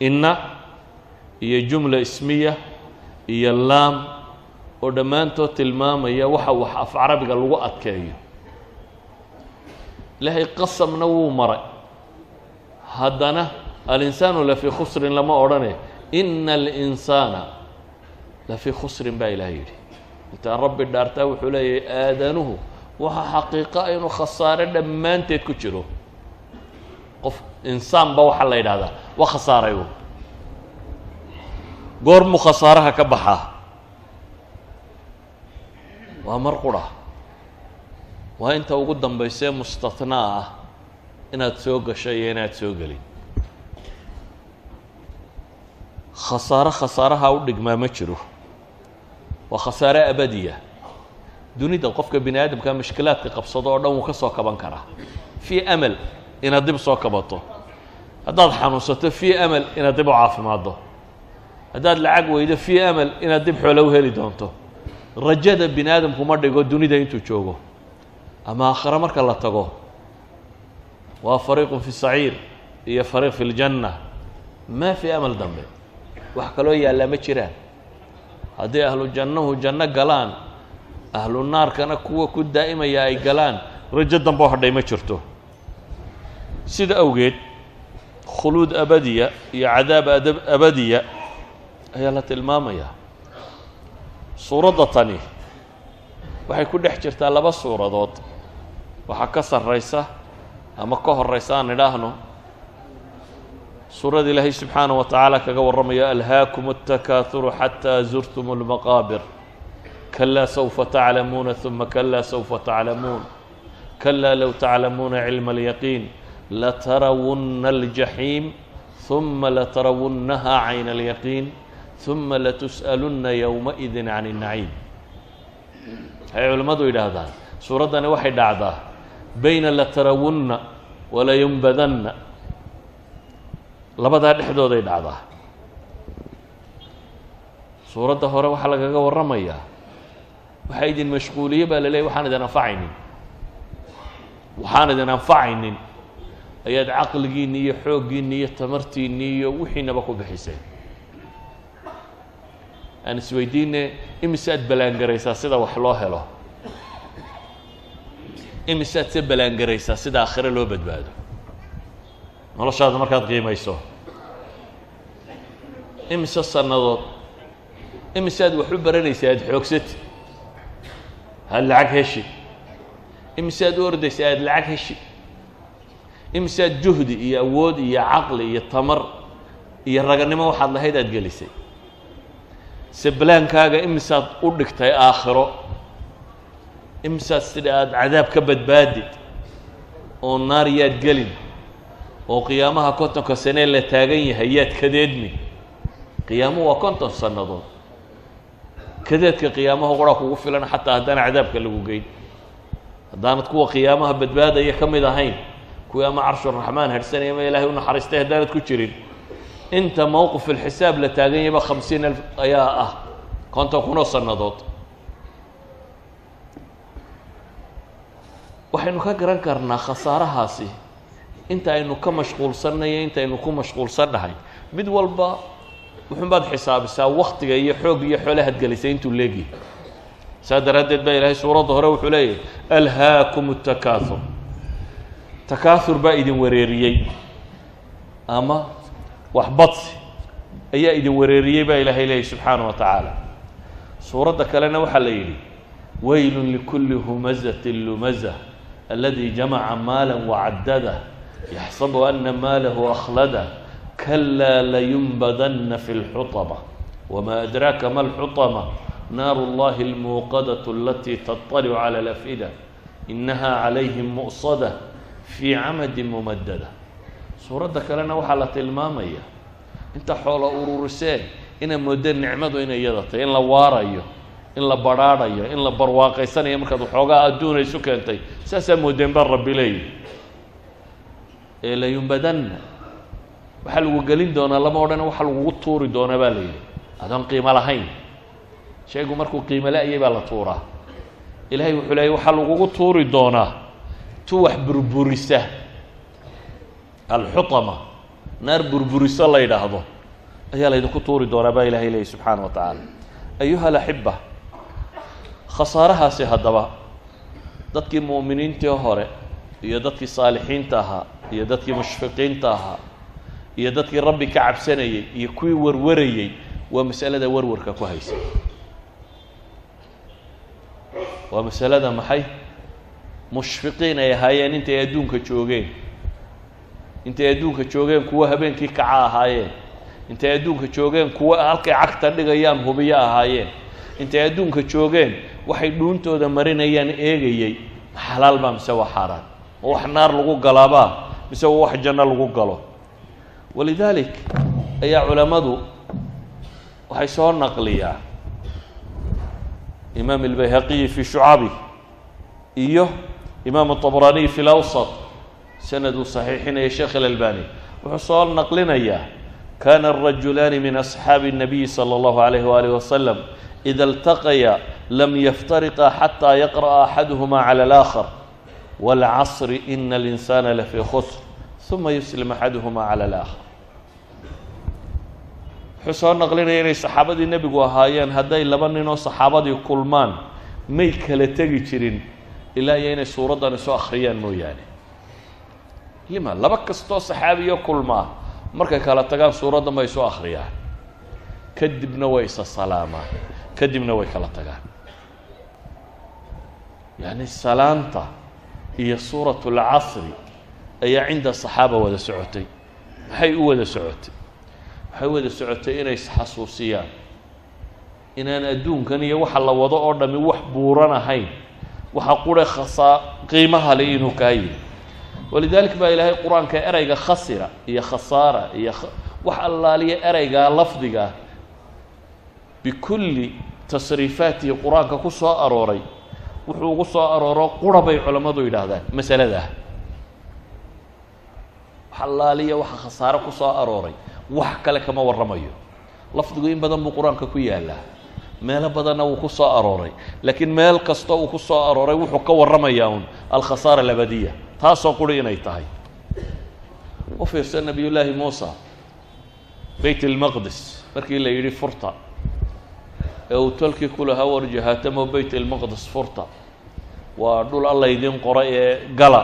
Speaker 1: Inna iyo jumla ismiya iyo laam oo dhammaantood tilmaamaya waxa wax af carabiga lagu adkeeyo ilaahay qasamna wuu maray. Haddana alinsaanu lafii khusrin lama odhane ina alinsaana lafii khusrin baa ilahay yidhi. Intaa rabbi dhaartaa wuxuu leeyahay aadanuhu waxaa xaqiiqa inuu khasaare dhammaanteed ku jiro. Qof insaan ba waxaa la yidhahdaa waa khasaaray u goormuu khasaaraha ka baxaa waa mar qura waa inta ugu dambaysee mustathnaa ah inaad soo gasho iyo inaad soo gelin. Khasaaro khasaaraha u dhigmaa ma jiro. Waa khasaare abadiya. Dunida qofka bini aadamka mushkilaadka qabsado oo dhan wuu ka soo kaban karaa. Fii amal inaad dib soo kabato. Haddaad xanuunsato fii amal inaad dib u caafimaaddo. Haddaad lacag weydo fii amal inaad dib xoolo u heli doonto. Rajada bini aadamku ma dhigo dunida intuu joogo ama aakhare marka la tago waa fariiqun fi saciir iyo fariiq fi ljanna. Maa fii amal dambe. Wax kaloo yaallaa ma jiraan. Haddii ahlu jannahu janno galaan ahlu naarkana kuwa ku daa'imaya ay galaan rajo dambe oo hadhay ma jirto. Sida awgeed khuluud abadiya iyo cadaab adab abadiya ayaa la tilmaamayaa suuradda tani waxay ku dhex jirtaa laba suuradood waxaa ka sarraysa ama ka horaysa aan idhaahno suurada ilaahay subxaanaه wa tacaala kaga warramayo alhaakum الtakaaثuru xatىa zurtum اlmaqaabir kalaa sawfa taclamuuna ثuma kalaa sawfa taclamuun kalaa low taclamuuna cilma اlyaqiin latarawunna اljaxiim ثuma latarawunnaha cayna اlyaqiin ثuma latus'alunna yowmaئidi can الnaciim waxay culimmadu yidhaahdaan suuraddani waxay dhacdaa bayna latarawunna walayunbadanna labadaa dhexdooday dhacdaa. Suuradda hore waxaa lagaga warramayaa waxaa idin mashquuliye baa la leeyay waxaan idin anfacaynin. Waxaan idin anfacaynin. Ayaad caqligiinni iyo xooggiinni iyo tamartiinni iyo wixiinaba ku bixiseen aan isweydiine imisaad ballaangaraysaa sida wax loo helo imisaad se ballaangaraysaa sida aakhire loo badbaado. Noloshaada markaad qiimayso. Imise sannadood. Imisaad wax u baranaysa aada xoogsati aada lacag heshi imisaad u ordaysa aada lacag heshi imisaad juhdi iyo awood iyo caqli iyo tamar iyo raganimo waxaad lahayd aada gelisay. Seblaankaaga imisaad u dhigtay aakhiro imisaad sida aada cadaab ka badbaadid oo naar yaad gelin oo qiyaamaha kontonka sanee la taagan yahay yaad kadeedmi qiyaamuhu waa konton sannadood. Kadeedka qiyaamaha qura kugu filan xataa haddana cadaabka lagu geyn. Haddaanad kuwa qiyaamaha badbaadaya ka mid ahayn kuwii ama carshuraxmaan harhsanaya ama ilaahay u naxariistay haddaanad ku jirin inta mowqif alxisaab la taagan yahayba khamsiin alf ayaa ah konton kunoo sannadood waxaynu ka garan karnaa khasaarahaasi. Inta aynu ka mashquulsannayo inta aynu ku mashquulsannahay. Mid walba wuxuunbaad xisaabisaa waktiga iyo xoog iyo xoole hadgelisay intuu leegyahy saa daraaddeed baa ilahay suuradda hore wuxuu leeyahay alhaakum takaaur takaaur baa idin wareeriyey ama waxbadsi ayaa idin wareeriyey baa ilahay leeyahy subxaana wa tacaala. Suuradda kalena waxaa la yidhi waylun likulli humazatin lumaza aladi jamaca maala wacadada yaxsabu ana maalahu akhlada kalaa layunbadana fi اlxuطama wma adraaka ma اlxuطama naaru اllahi اlmuuqadaة alati taطalicu calى اlafida inahaa calayhim mu'sada fii camadin mumadada suuradda kalena waxaa la tilmaamaya inta xoola ururiseen inay moodeen nicmadu inay iyada tahay in la waarayo in la badrhaadhayo in la barwaaqaysanayo markaad waxoogaa adduuna isu keentay saasaa moodeen baa rabbi leeyihi. Ee layumbadanna waxaa lagu gelin doonaa lama odhan waxa lagugu tuuri doonaa baa la yidhi adoon qiimo lahayn. Shaygu markuu qiimo la-yay baa la tuuraa. Ilaahay wuxuu leeyay waxaa lagugu tuuri doonaa tu wax burburisa. Alxutama naar burburiso la yidhaahdo ayaa laydinku tuuri doonaa baa ilahay leeyay subxaana wa tacaala ayuha alaxiba khasaarahaasi haddaba dadkii mu'miniintii hore iyo dadkii saalixiinta ahaa iyo dadkii mushfiqiinta ahaa iyo dadkii rabbi ka cabsanayey iyo kuwii warwarayey waa masalada warwarka ku haysa. Waa masalada maxay? Mushfiqiin ay ahaayeen intay adduunka joogeen. Intay adduunka joogeen kuwo habeenkii kaca ahaayeen. Intay adduunka joogeen kuwo halkay cagta dhigayaan hubiyo ahaayeen intay adduunka joogeen waxay dhuuntooda marinayaan eegayey xalaal baa mise waa xaaraan ma wax naar lagu galaabaa mise waa wax janno lagu galo walidaalik ayaa culammadu waxay soo naqliyaa imaam albayhaqiyi fi shucabi iyo imaam aطabraniy fi lawsat sanad uu saxiixinaya sheekh alalbani wuxuu soo naqlinayaa kana الrajulaani min asxaabi الnabiyi salى اllahu alayh walih wasalam إda اltaqya lam yaftariqaa xatىa yaqra'a axaduhma calى اlآkhar wاlcasri ina اlinsaana lafii khusr uma yuslim axaduhma calى اlآkhar wuxuu soo naqlinaya inay saxaabadii nebigu ahaayeen hadday laba ninoo saxaabadii kulmaan may kala tegi jirin ilaa iyo inay suuraddan isu akhriyaan mooyaane lima laba kastoo saxaabiyo kulmaa markay kala tagaan suuradda ma isu akhriyaan kadibna way isa salaamaan kadibna way kala tagaan. Yacni salaanta iyo suurat اlcasri ayaa cinda saxaaba wada socotay. Maxay u wada socotay? Waxay wada socotay inay isxasuusiyaan inaan adduunkan iyo waxa la wado oo dhami wax buuran ahayn waxa qure khasaa qiimaha le inuu kaa yihi walidalik baa ilaahay qur'aanka ereyga khasira iyo khasaara iyo wax allaaliya ereygaa lafdiga bikulli tasriifaatihi qur'aanka ku soo arooray wuxuu ugu soo arooro qura bay culammadu yidhaahdaan masaladaa wax allaaliya waxa khasaare ku soo arooray wax kale kama warramayo. Lafdigu in badan buu qur'aanka ku yaalaa meelo badanna wuu ku soo arooray laakiin meel kasta uu ku soo arooray wuxuu ka warramayaa un alkhasaara alabadiya taasoo quri inay tahay. U fiirsa nabiyullaahi muusa beyt ilmaqdis markii la yidhi furta ee uu tolkii ku lahaa warjahaatamo beyt ilmaqdis furta. Waa dhul alla idin qoray ee gala.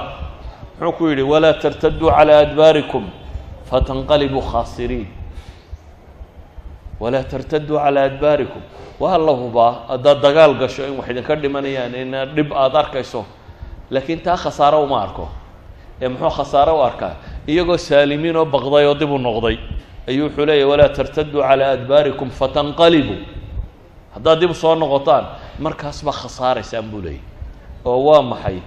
Speaker 1: Muxuu ku yidhi walaa tartaduu calaa adbaarikum fatanqalibuu khaasiriin. Walaa tartaduu calaa adbaarikum. Waa la hubaa haddaad dagaal gasho in wax idinka dhimanayaan ina dhib aada arkayso. Laakiin taa khasaaro uma arko. Ee muxuu khasaaro u arkaa? Iyagoo saalimiin oo baqday oo dib u noqday. Ayuu wuxuu leeyahy walaa tartaduu calaa adbaarikum fatanqalibuu haddaad dib soo noqotaan markaas baa khasaaraysaan buu leeyay oo waa maxay?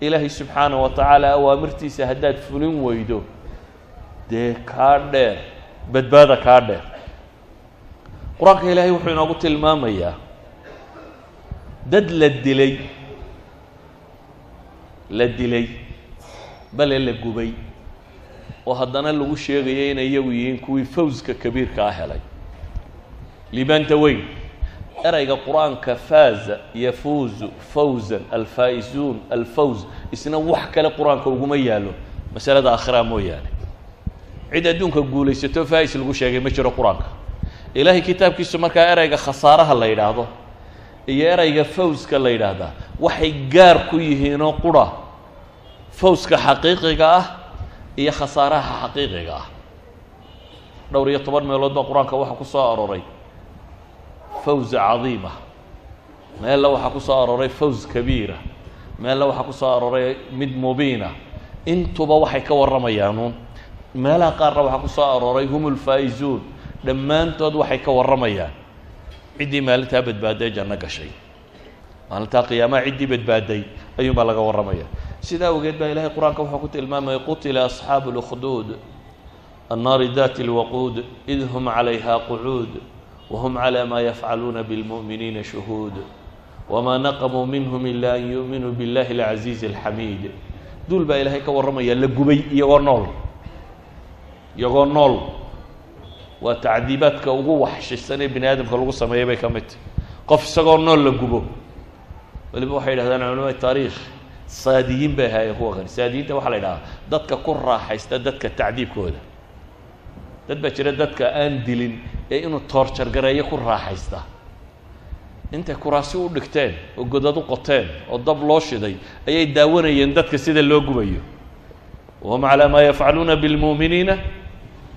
Speaker 1: Ilaahay subxaanah wa tacaala awaamirtiisa haddaad fulin weydo dee kaa dheer badbaada kaa dheer. Qur'aanka ilaahay wuxuu inoogu tilmaamayaa dad la dilay la dilay bale la gubay oo haddana lagu sheegaya inay iyagu yihiin kuwii fawska kabiirkaa helay. Libaanta weyn ereyga qur'aanka faaza yafuuzu fawzan alfaa'izuun alfawz isna wax kale qur'aanka uguma yaalo masalada aakhiraa mooyaane cid adduunka guulaysato faa'is lagu sheegay ma jiro qur'aanka. Ilaahay kitaabkiisu markaa ereyga khasaaraha la yidhaahdo iyo ereyga fawska la yidhaahdaa waxay gaar ku yihiinoo qura. Fawska xaqiiqiga ah iyo khasaaraha xaqiiqiga ah. Dhowr iyo toban meelood baa qur'aanka waxaa ku soo arooray fawza cadiima. Meella waxaa ku soo arooray fawz kabiira. Meella waxaa ku soo arooray mid mubiina. Intuba waxay ka warramayaanuun meelaha qaarna waxaa ku soo arooray hum ulfaa'izuun dhammaantood waxay ka warramayaan. Ciddii maalintaa badbaadee janno gashay. Maalintaa qiyaamaha ciddii badbaaday ayuun baa laga warramaya. Sidaa awgeed baa ilahay qur'aanka wuxuu ku tilmaamaya qutila asxaabu اlkhduud annaari dati اlwaquud id hm calayha qucuud whm clى ma yafcaluuna bاlmuؤminiina shuhuud wma naqmuu minhm ila an yuؤminuu biاllahi اlcaziizi اlxamiid duul baa ilaahay ka warramaya la gubay iyagoo nool iyagoo nool waa tacdiibaadka ugu waxshisan ee bini aadamka lagu sameeyay bay ka mid tahy qof isagoo nool la gubo waliba waxay yidhahdaan culamada taariikh saadiyiin bay ahaayeen kuwa kani saadiyiinta waxaa la yidhahdaa dadka ku raaxaysta dadka tacdiibkooda dad baa jira dadka aan dilin ee inuu toorjargareeyo ku raaxaysta. Intay kuraasi u dhigteen oo godad u qoteen oo dab loo shiday ayay daawanayeen dadka sida loo gubayo. Wahum calaa maa yafcaluuna bilmu'miniina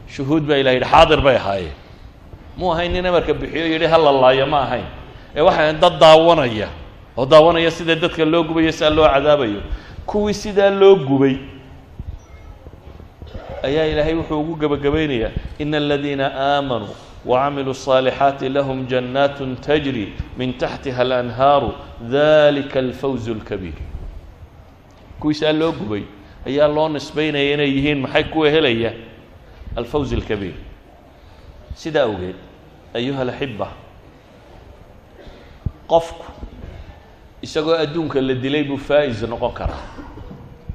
Speaker 1: shuhuud baa ilah yidhi xaadir bay ahaayeen mu ahayn nin amarka bixiyo yidhi ha la laayo ma ahayn. Ee waxay ahayn dad daawanaya oo daawanaya sida dadka loo gubayo sidaa loo cadaabayo. Kuwii sidaa loo gubay ayaa ilaahay wuxuu ugu gebagabaynayaa ina aladiina aamanuu wacamiluu الصaalixaati lahum jannaat tajri min taxtiha alanhaaru dalika alfawz اlkabiir kuwiisaa loo gubay ayaa loo nisbaynaya inay yihiin maxay kuwa helaya alfawz اlkabiir sidaa awgeed ayuha alaxiba qofku isagoo adduunka la dilay buu faa-is noqon karaa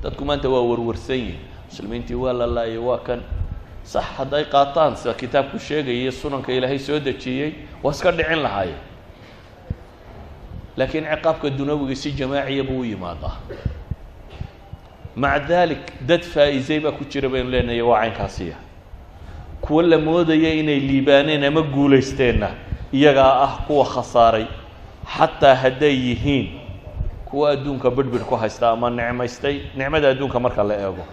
Speaker 1: dadku maanta waa warwarsan yihin muslimiintii waa la laayay waa kan sax hadday qaataan sida kitaabku sheegaya sunanka ilaahay soo dejiyey waa iska dhicin lahaayeen. Laakiin ciqaabka dunawiga si jamaaciya buu u yimaadaa. Maca dalik dad faa-isay baa ku jira baynu leenahay waa caynkaasiya. Kuwo la moodaya inay liibaaneen ama guulaysteenna iyagaa ah kuwa khasaaray xataa hadday yihiin kuwa adduunka bedhbidh ku haysta ama nicmaystay nicmada adduunka marka la eego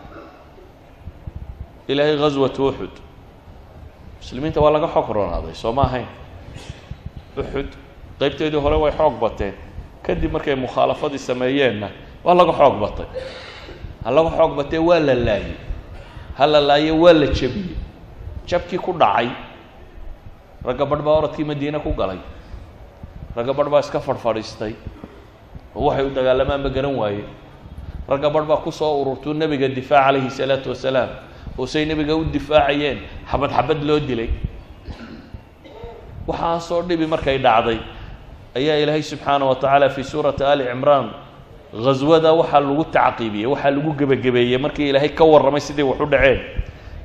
Speaker 1: ilaahay ghaswatu uxud muslimiinta waa laga xoog ronaaday soo ma ahayn? Uxud qeybteedii hore way xoog bateen. Kadib markay mukhaalafadii sameeyeenna waa laga xoog batay. Ha laga xoog batee waa la laayey ha la laaye waa la jebiyey jabkii ku dhacay ragga badh baa oradkii madiine ku galay. Ragga badh baa iska fadhfadhiistay oo waxay u dagaalamaan ma garan waaye? Ragga badh baa ku soo ururtuu nebiga difaac calayhi salaatu wasalaam oo say nebiga u difaacayeen xabad xabad loo dilay. Waxaasoo dhibi markay dhacday. Ayaa ilaahay subxaana wa tacaala fii suurati ali cimraan ghaswada waxaa lagu tacqiibiyey waxaa lagu gebagabeeyey markii ilaahay ka warramay sidii wax u dhaceen.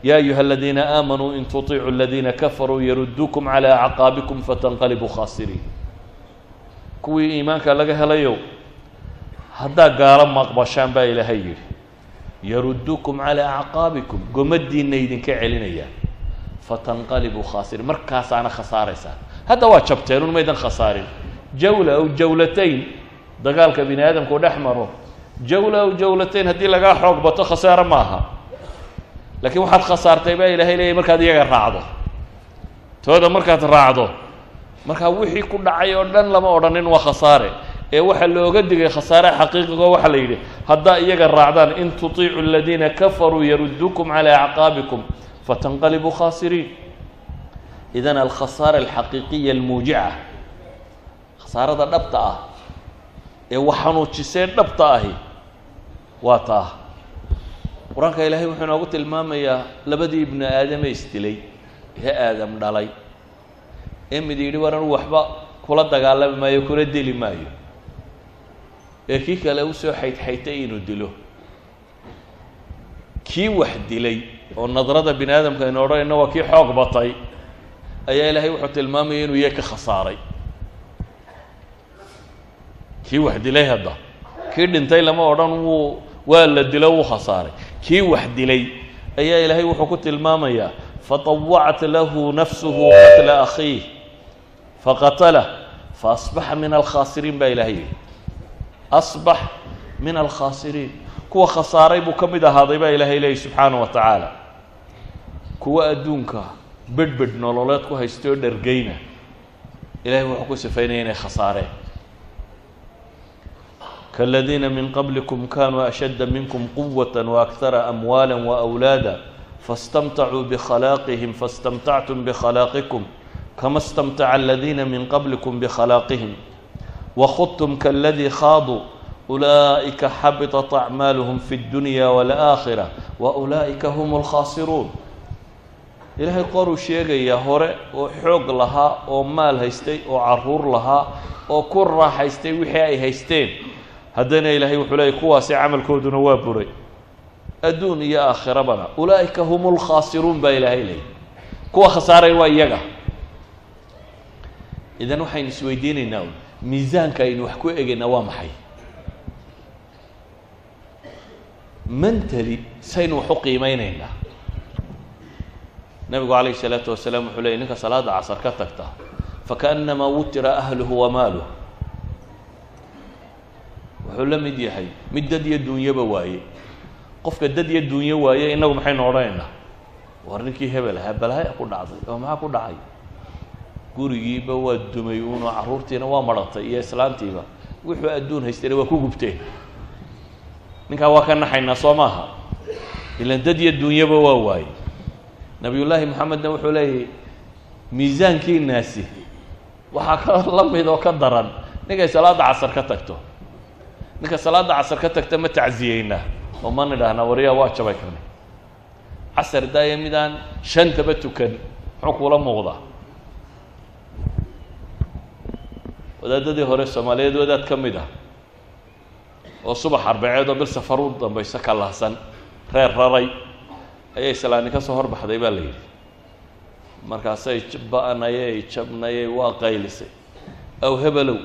Speaker 1: Ya ayuha aladiina aamanuu in tuطicuu aladiina kafaruu yaruduukum calى acqaabikum fatanqalibuu khaasiriin. Kuwii iimaanka laga helayow haddaa gaalo maqbashaan baa ilaahay yidhi yaruduukum calى acqaabikum. Gomadiina idinka celinaya. Fatanqalibuu khaasiriin markaasaana khasaaraysaa. Hadda waa jabteenun maydan khasaarin. Jawla aw jawlatayn. Dagaalka bini aadamku dhex maro jawla aw jawlatayn haddii lagaa xoog bato khasaaro maaha. Laakiin waxaad khasaartay baa ilaahay leeyahy markaad iyaga raacdo. Tooda markaad raacdo. Markaa wixii ku dhacay oo dhan lama odhanin waa khasaare ee waxaa looga digay khasaare xaqiiqigo waxaa la yidhi haddaa iyaga raacdaan in tutiicu aladiina kafaruu yaruduukum calى acqaabikum fatanqalibuu khaasiriin. Idan alkhasaara alxaqiiqiya almuujica khasaarada dhabta ah ee wax xanuujisee dhabta ahi waa taa qur'aanka ilaahay wuxuu inoogu tilmaamayaa labadii ibnu aadame isdilay ee aadam dhalay ee mid yidhi war anu waxba kula dagaalami maayo kula deli maayo ee kii kale u soo xaydxaytay inuu dilo. Kii wax dilay oo nadrada bini aadamka aynu odhanayno waa kii xoog batay ayaa ilaahay wuxuu tilmaamaya inuu iyaga ka khasaaray. Kii wax dilay hadda? Kii dhintay lama odhan wuu waa la dilo wuu khasaaray. Kii wax dilay ayaa ilaahay wuxuu ku tilmaamayaa faطawacat lahu nafsuhu qatla akhiih faqatalah faasbaxa min alkhaasiriin baa ilahay yihi asbax min alkhaasiriin kuwa khasaaray buu ka mid ahaaday baa ilaahay leeyahy subxaanah wa tacaala kuwa adduunka bedhbedh nololeed ku haystay oo dhergeyna ilahay wuxuu ku sifaynaya inay khasaareen kاladiina min qablikum kanuu ashadda minkum quwaة waأkhara amwaala waأwlaada faاstamtacuu bkhalaaqihim faاstamtactum bkhalaaqikum kama اstamtaca aladiina min qablikum bkhalaaqihim wakhudtum kaladii khaaduu ulaa'ika xabiطat acmaaluhum fi اddunya wاlآakhira wa ulaa'ika hum اlkhaasiruun ilaahay qoruu sheegayaa hore oo xoog lahaa oo maal haystay oo caruur lahaa oo ku raaxaystay wixii ay haysteen haddana ilaahay wuxuu leeyay kuwaasi camalkooduna waa buray adduun iyo aakhirabana ulaa'ika hum lkhaasiruun baa ilaahay leeyay kuwa khasaaray waa iyaga idan waxaynu isweydiinaynaa miisaanka aynu wax ku egayna waa maxay? Mentali saynu wax u qiimeynaynaa nabigu calayhi salaatu wasalaam wuxuu leeyay ninka salaada casar ka tagta fakaأnamaa wutira ahluhu wamaaluh wuxuu la mid yahay mid dad iyo duunyaba waaye. Qofka dad iyo duunyo waaye inagu maxaynu odhanaynaa war ninkii hebel ahaa balaaya ku dhacday oo maxaa ku dhacay? Gurigiiba waa dumay uno carruurtiina waa maratay iyo islaantiiba. Wuxuu adduun haystayna waa ku gubteen ninkaa waa ka naxaynaa soo maaha. Ilan dad iyo duunyaba waa waaye nabiyullaahi maxamedna wuxuu leeyahy miisaankiinaasi waxaa ka la mid oo ka daran ninkay salaadda casar ka tagto. Ninka salaadda casar ka tagta ma tacsiyeynaa oo ma nidhaahnaa wariyaa waa jabay kani casar daaya midaan shantaba tukan muxuu kuula muuqdaa wadaadadii hore soomaaliyeed wadaad ka mid ah oo subax arbaceed oo bil safar u dambayso ka lahsan reer raray ayay islaani ka soo horbaxday baa la yidhi. Markaasay ba-nayey jabnayey waa qaylisay. Aw hebelow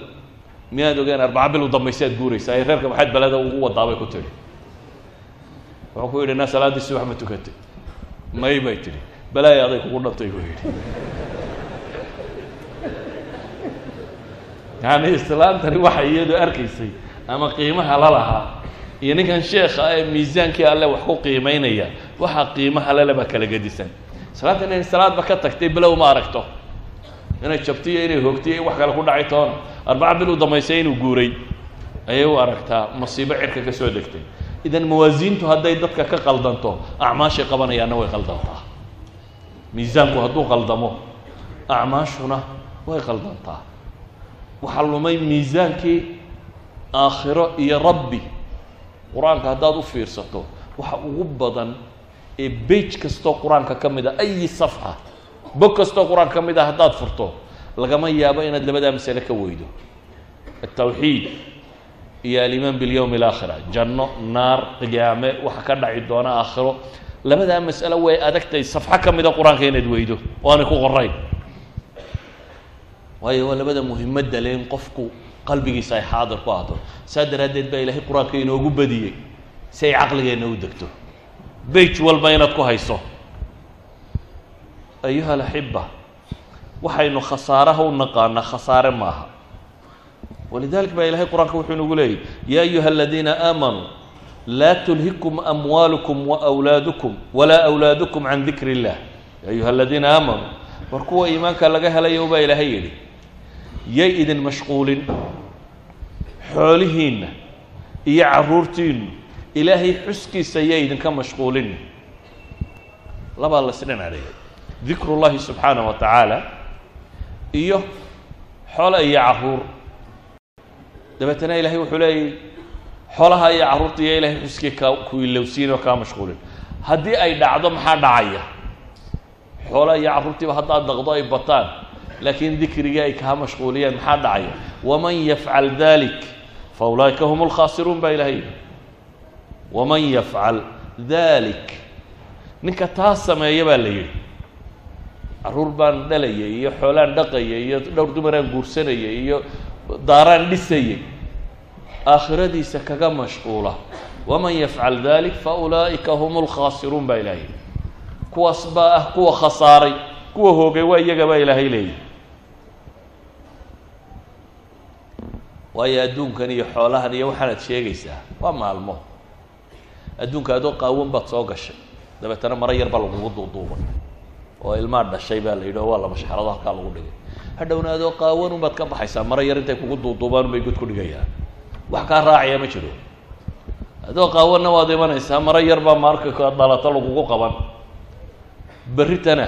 Speaker 1: miyaad ogeen arbaca bil u dambaysa ad guuraysaa ay reerka maxaad beleda ugu wadaabay ku tidhi. Wuxuu ku yidhi na salaaddii subax ma tukatay. May bay tidhi. Balaaya aday kugu dhantay buu yidhi yani islaantani waxay iyadu arkaysay ama qiimaha la lahaa. Iyo ninkan sheekha ee miisaankii alle wax ku qiimeynaya waxaa qiimaha baa kala gedisan. Salaanta inay salaadba ka tagtay bilow ma aragto. Inay jabtiyo inay hoogtiyo in wax kale ku dhacay toona arbaca bil u damaysay inuu guuray. Ayay u aragtaa masiibo cirka ka soo degtay. Idan mawaasiintu hadday dadka ka qaldanto acmaashay qabanayaanna way qaldantaa. Miisaanku hadduu qaldamo acmaashuna way qaldantaa waxaa lumay miisaankii aakhiro iyo rabbi. Qur'aanka haddaad u fiirsato waxa ugu badan ee bage kastoo qur'aanka ka mid a ayi safxa bog kastoo qur'aanka ka mid a haddaad furto lagama yaabo inaad labadaa masale ka weydo. Altawxiid iyo alimaan bilyowmi alaakhira janno naar qiyaame waxa ka dhaci doona aakhiro. Labadaa mas'alo way adagtay safxo ka mida qur'aanka inaad weydo oo aanay ku qorayn waayo waa labada muhimadda le qofku qalbigiisa ay xaadir ku ahdo saa daraaddeed baa ilaahay qur'aanka inoogu badiyey si ay caqligeenna u degto. Bage walba inaad ku hayso. Ayuha alaxiba waxaynu khasaaraha u naqaanaa khasaare maaha. Walidalik baa ilahay qur'aanka wuxuu inagu leeyay ya ayuha aladiina aamanuu laa tulhikum amwaalukum waawlaadukum walaa awlaadukum can dikri illah ya ayuha aladiina aamanuu war kuwa iimaanka laga helayo baa ilaahay yidhi yay idin mashquulin. Xoolihiinna iyo carruurtiinnu ilaahay xuskiisa yay idinka mashquulin. Labaa la isdhinacdhigay dikru llahi subxaanah wa tacaala iyo xoola iyo carruur dabeetana ilaahay wuxuu leeyay xoolaha iyo carruurta iyo ilaahay xuskii ka ku ilowsiin oo kaa mashquulin. Haddii ay dhacdo maxaa dhacaya? Xoolaha iyo carruurtiiba haddaad daqdo ay bataan laakiin dikrigii ay kaa mashquuliyeen maxaa dhacaya? waman yafcal dalik fa ulaa'ika hum lkhaasiruun baa ilahay yidhi. waman yafcal dalik ninka taa sameeya baa la yidhi. Carruur baan dhalayay iyo xoolaan dhaqayay iyo dhowr dumaraan guursanayay iyo daaraan dhisayay aakhiradiisa kaga mashquula. waman yafcal dalik fa ulaa'ika hum lkhaasiruun baa yidhi. Kuwaas baa ah kuwa khasaaray kuwa hoogay waa iyaga baa ilaahay leeyahy waayo adduunkan iyo xoolahan iyo waxaanaad sheegaysaa waa maalmo. Adduunka adoo qaawan baad soo gashay. Dabeetana maro yar baa lagugu duuduubay. Oo ilmaa dhashay baa la yidhi oo waa la mashxarado halkaa lagu dhigay. Hadhowna adoo qaawan unbaad ka baxaysaa maro yar intay kugu duuduubaan unbay god ku dhigayaan. Wax kaa raacaya ma jiro. Adoo qaawanna waad imanaysaa maro yar baa marka ka dhalato lagugu qaban. Berritana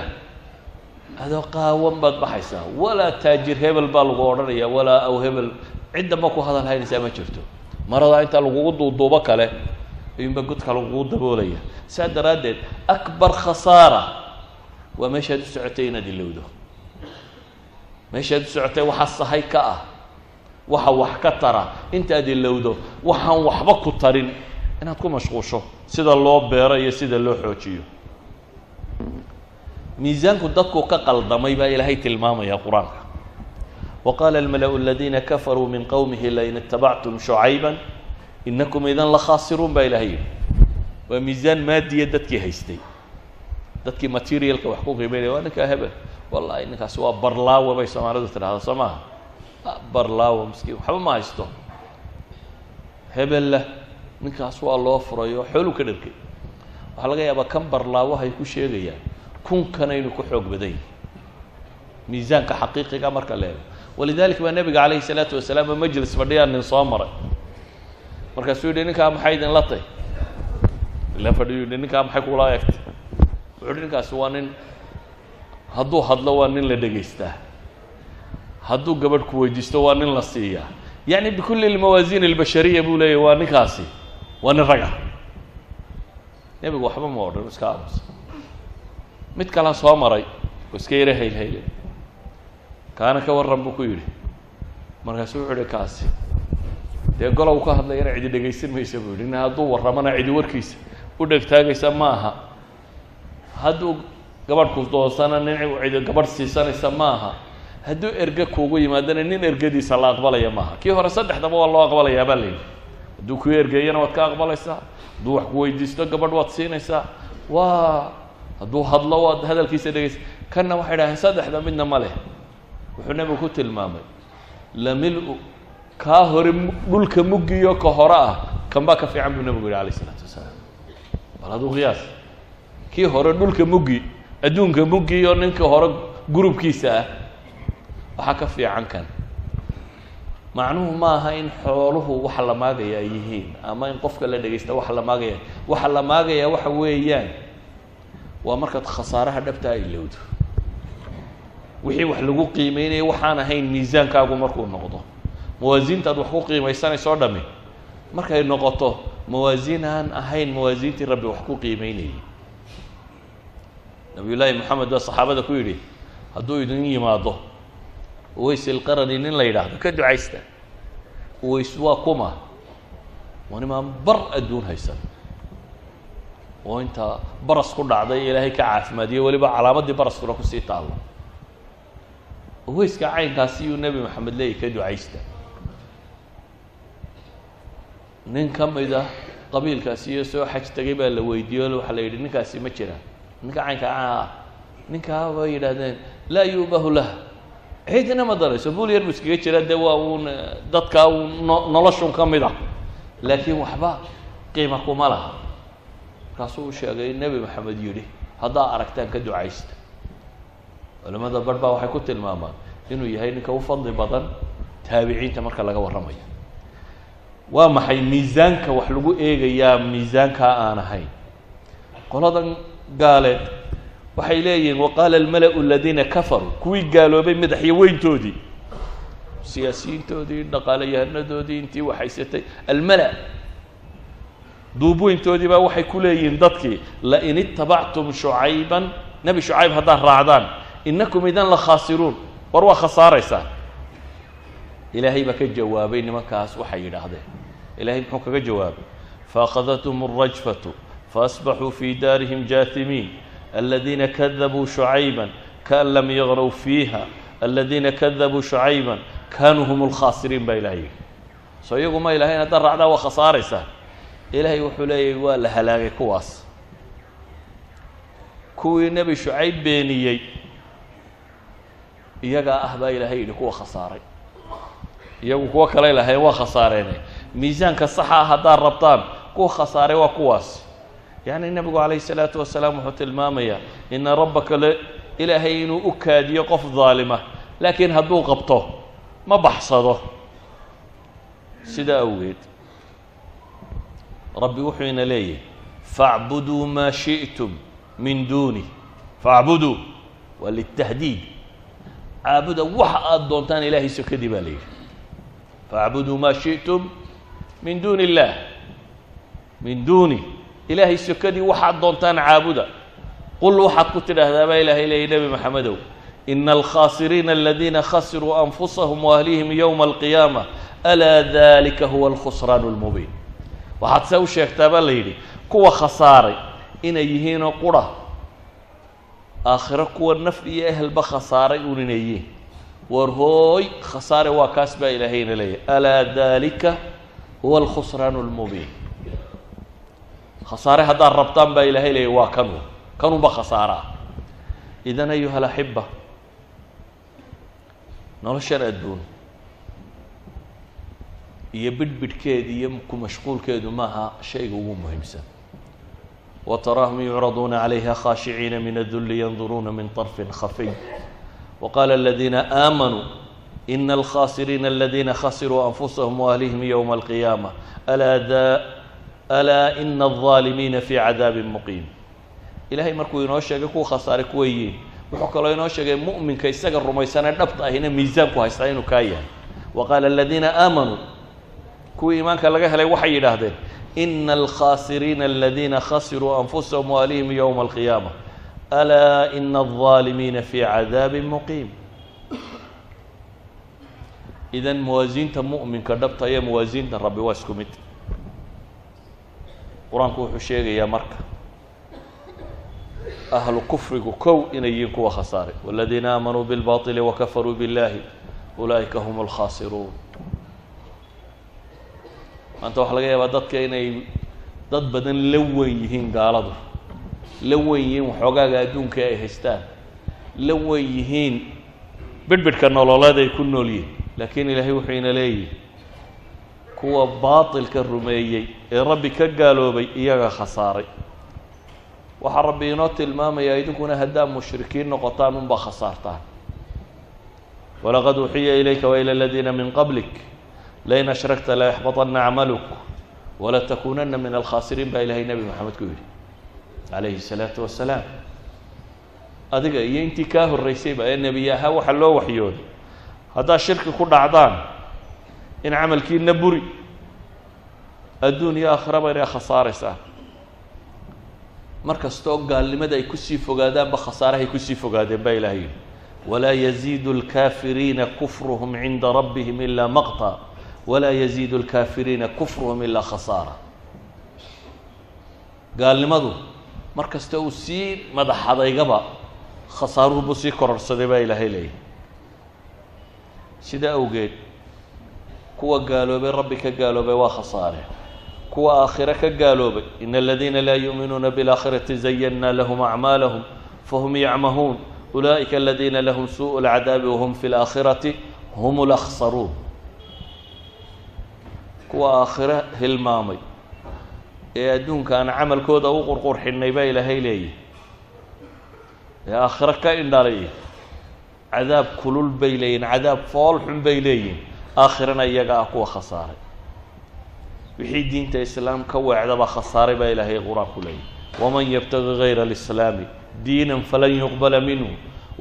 Speaker 1: adoo qaawan baad baxaysaa walaa taajir hebel baa lagu odhanaya walaa aw hebel cid damba ku hadal haynaysaa ma jirto. Maradaa inta lagugu duuduubo kale ayuunba godka lagugu daboolaya. Saa daraaddeed akbar khasaara waa meeshaad u socotay inaad ilowdo. Meeshaad u socotay waxaa sahay ka ah waxa wax ka tara. Intaad ilowdo waxaan waxba ku tarin. Inaad ku mashquusho sida loo beero iyo sida loo xoojiyo. Miisaanku dadku ka qaldamay baa ilaahay tilmaamaya qur'aanka qaala almala'u aladiina kafaruu min qowmihi lain itabactum shucayba inakum idan la khaasiruun baa ilahay yidhi waa miisaan maadiya dadkii haystay dadkii materialka wax ku qiimeynaya waa ninkaa hebel wallahi ninkaasi waa barlaawe bay soomaalidu tidhahda soo maaha barlaawe miskiin waxba ma haysto hebella ninkaas waa loo furay oo xooluu ka dharkay waxaa laga yaabaa kan barlaawahay ku sheegayaan kunkanaynu ku xoog badan yihi miisaanka xaqiiqiga marka la eego walidalik baa nebiga calayhi salaatu wasalaam majlis fadhiyaa nin soo maray. Markaasuu yidhi ninkaa maxay idinla tay ila fadhiyu yidhi ninkaa maxay kula egtay? Wuxuu yidhi ninkaasi waa nin hadduu hadlo waa nin la dhegaystaa hadduu gabadh ku weydiisto waa nin la siiyaa yacni bikulli lmawaasiin albashariya buu leeyahy waa ninkaasi waa nin raga. Nebigu waxba ma odhan iska aamusa mid kalaa soo maray oo iska yara haylhayle kaana ka warran buu ku yidhi. Markaasu wuxuu ihi kaasi. Dee golow ka hadlayana cidi dhegaysan maysa buu yidhi. Nin hadduu warramana cidi warkiisa u dhegtaagaysa ma aha. Hadduu gabadhku doonsana nin cidi gabadh siisanaysa ma aha. Hadduu erge kuugu yimaadana nin ergadiisa la aqbalaya maaha kii hore saddexdaba waa loo aqbalayaa baa layidhi hadduu ku ergeeyana waad ka aqbalaysaa hadduu wax ku weydiisto gabadh waad siinaysaa waa hadduu hadlo waad hadalkiisa dhegaysa. Kanna waxay dhaheen saddexda midna ma leh wuxuu nebigu ku tilmaamay lamil-u kaa hore dhulka muggiyo ka hore ah. Kan baa ka fiican buu nebigu yihi alayh isalaatu wasalaam. Bal hadduu qiyaas kii hore dhulka muggi adduunka muggi iyo ninka hore gurubkiisa ah. Waxaa ka fiican kan. Macnuhu ma aha in xooluhu waxa la maagaya ay yihiin ama in qofka la dhegaysta waxa la maagaya. Waxa la maagaya waxa weeyaan waa markaad khasaaraha dhabtaa ilowdo wixii wax lagu qiimeynaya waxaan ahayn miisaankaagu markuu noqdo. Mawaasiintaad wax ku qiimaysanayso o dhami markay noqoto mawaasiin aan ahayn mawaasiintii rabbi wax ku qiimeynayay. Nabiy llaahi moxamed baa saxaabada ku yidhi hadduu idin yimaado uways ilqarani nin la yidhaahdo ka ducaysta. Uways waa kuma. Waa nimaan bar adduun haysan. Oo inta baras ku dhacday ilaahay ka caafimaadiye weliba calaamaddii baraskuna ku sii taallo uweyska caynkaasi yuu nebi maxamed leeyahy ka ducaysta. Nin ka mid ah qabiilkaasi iyo soo xaj tegay baa la weydiiyo waxaa la yidhi ninkaasi ma jiraan. Ninka caynka ah ninkaa bay yidhahdeen laa yuubahu lah. Cidina ma darayso bul yar bu iskaga jira dee waa uun dadkaa uun no noloshun ka mid ah. Laakiin waxba qiima kuma laha. Markaasuu u sheegay nebi maxamed yidhi haddaa aragtaan ka ducaysta culamada barh baa waxay ku tilmaamaan inuu yahay ninka u fadli badan taabiciinta marka laga warramayo. Waa maxay miisaanka wax lagu eegayaa miisaankaa aan ahayn? Qoladan gaaleed waxay leeyihiin waqaala almala-u aladiina kafaruu kuwii gaaloobay madaxyo weyntoodii. Siyaasiyiintoodii dhaqaaleyahanadoodii intii waxaysatay almala duubweyntoodii baa waxay ku leeyihiin dadkii lain itabactum shucayban nebi shucayb haddaad raacdaan inakum idan la khaasiruun war waa khasaaraysaa ilaahay baa ka jawaabay nimankaas waxay yidhaahdeen ilahay muxuu kaga jawaabay faakadathum alrajfatu faasbaxuu fii daarihim jaatimiin aladiina kadabuu shucayba kaan lam yaqraw fiiha aladiina kadabuu shucayba kaanuu hum lkhaasiriin baa ilahay yidhi so iyagu ma ilahayn haddaad raacdaa waa khasaaraysaa ilaahay wuxuu leeyahy waa la halaagay kuwaas kuwii nebi shucayb beeniyey iyagaa ah baa ilaahay yidhi kuwa khasaaray. Iyagu kuwo kale lahayn waa khasaareene. Miisaanka saxa ah haddaad rabtaan kuwa khasaaray waa kuwaas. Yacni nebigu calayhi salaatu wasalaam wuxuu tilmaamayaa ina rabbaka le ilaahay inuu u kaadiyo qof daalima laakiin hadduu qabto ma baxsado. Sidaa awgeed rabbi wuxuu ina leeyahy faacbuduu maa shi'tum min duuni faacbuduu waa litahdiid caabuda waxa aad doontaan ilaahay sekadii baa la yidhi. Faacbuduu maa shi'tum min duuni illaah min duuni ilaahay sekadii waxaad doontaan caabuda. Qul waxaad ku tidhaahdaa baa ilaahay leeyay nebi maxamedow. Ina alkhaasiriina aladiina khasiruu anfusahum waahlihim yowma alqiyaama alaa dalika huwa alkhusraanu lmubiin waxaad se u sheegtaa baa kuwa khasaaray inay yihiinoo qura aakhiro kuwa naf iyo ehelba khasaaray un war hooy khasaare waa kaas baa ilaahayna leeyahy alaa dalika huwa alkhusraan اlmubiin khasaare haddaad rabtaan baa ilaahay leeyahy waa kanu kanunba khasaare ah idan ayuha alaxiba noloshan adduun iyo bidhbidhkeeda iyo ku mashquulkeedu maaha shayga ugu muhiimsan وتراهم يعرضون عليها خاشعين من الذل ينظرون من طرف خفي وقال الذين آمنوا إن الخاسرين الذين خسروا أنفسهم وأهليهم يوم القيامة ألا, دا ألا إن الظالمين في عذاب مقيم إلهي markuu inoo sheegay kuwa khasaare kuwa yihiin wuxuu kaloo inoo sheegay mu'minka isaga rumaysana dhabta ahina miisaanku haystaa inuu kaa yahay وqاala الذيina آmanوu kuwii iimaanka laga helay waxay yidhaahdeen إن الخاسرين الذين خسروا أنفسهم وأهليهم يوم القيامة ألا إن الظالمين في عذاب مقيم إذا موازينta مؤمنka dhabta iyo موازينta rabi waa isku mid qur-aanku wuxuu sheegayaa marka أهlu كفrigu kow inay yihiin kuwa khasaaray والذيina آمنوا بالباطل وكفروا بالله أولئika هم الخاسرون maanta waxaa laga yaabaa dadka inay dad badan la weyn yihiin gaaladu. La weyn yihiin waxoogaaga adduunka ay haystaan. La weyn yihiin bidhbidhka nololeed ay ku nool yihiin laakiin ilaahay wuxuu ina leeyihi kuwa baatilka rumeeyey ee rabbi ka gaaloobay iyaga khasaaray. Waxaa rabbi inoo tilmaamayaa idinkuna haddaa mushrikiin noqotaan unbaa khasaartaan. Walaqad uuxiya ilayka wailى aladiina min qablik lain ashrakta layaxbaطana acmaluk walatakuunana min alkhaasiriin baa ilahay nebi moxamed ku yidhi calayhi الsalaatu wasalaam adiga iyo intii kaa horreysayba ee nebiy ahaa waxaa loo waxyooday haddaad shirki ku dhacdaan in camalkiina buri adduun iyo aakhiraba inay khasaaraysaan mar kastoo gaalnimada ay kusii fogaadaanba khasaarahay kusii fogaadeen baa ilahay yidhi walaa yaziidu اlkaafiriina kufruhm cinda rabbihim ila maqta walaa yaziidu alkaafiriina kufruhum ilaa khasaara. Gaalnimadu mar kasta uu sii madaxadaygaba khasaaruhubuu sii kororsaday baa ilaahay leeyahy sidaa awgeed kuwa gaaloobay rabbi ka gaaloobay waa khasaare. Kuwa aakhire ka gaaloobay in aladiina laa yuuminuuna biاlaakhirati zayanna lahum acmaalahum fahum yacmahuun. Ulaa'ika aladiina lahum suuءu اlcadaabi wahum fi اlaakhirati hum اlaksaruun kuwa aakhire hilmaamay. Ee adduunka aan camalkooda u qurqurxinay baa ilaahay leeyahy ee aakhiro ka indhalay cadaab kulul bay leeyihiin cadaab fool xun bay leeyihiin aakhirana iyaga ah kuwa khasaaray. Wixii diinta islaam ka weecdaba khasaaray baa ilaahay qur'aanku leeyahy waman yabtagi gayra alislaami diinan falan yuqbala minhu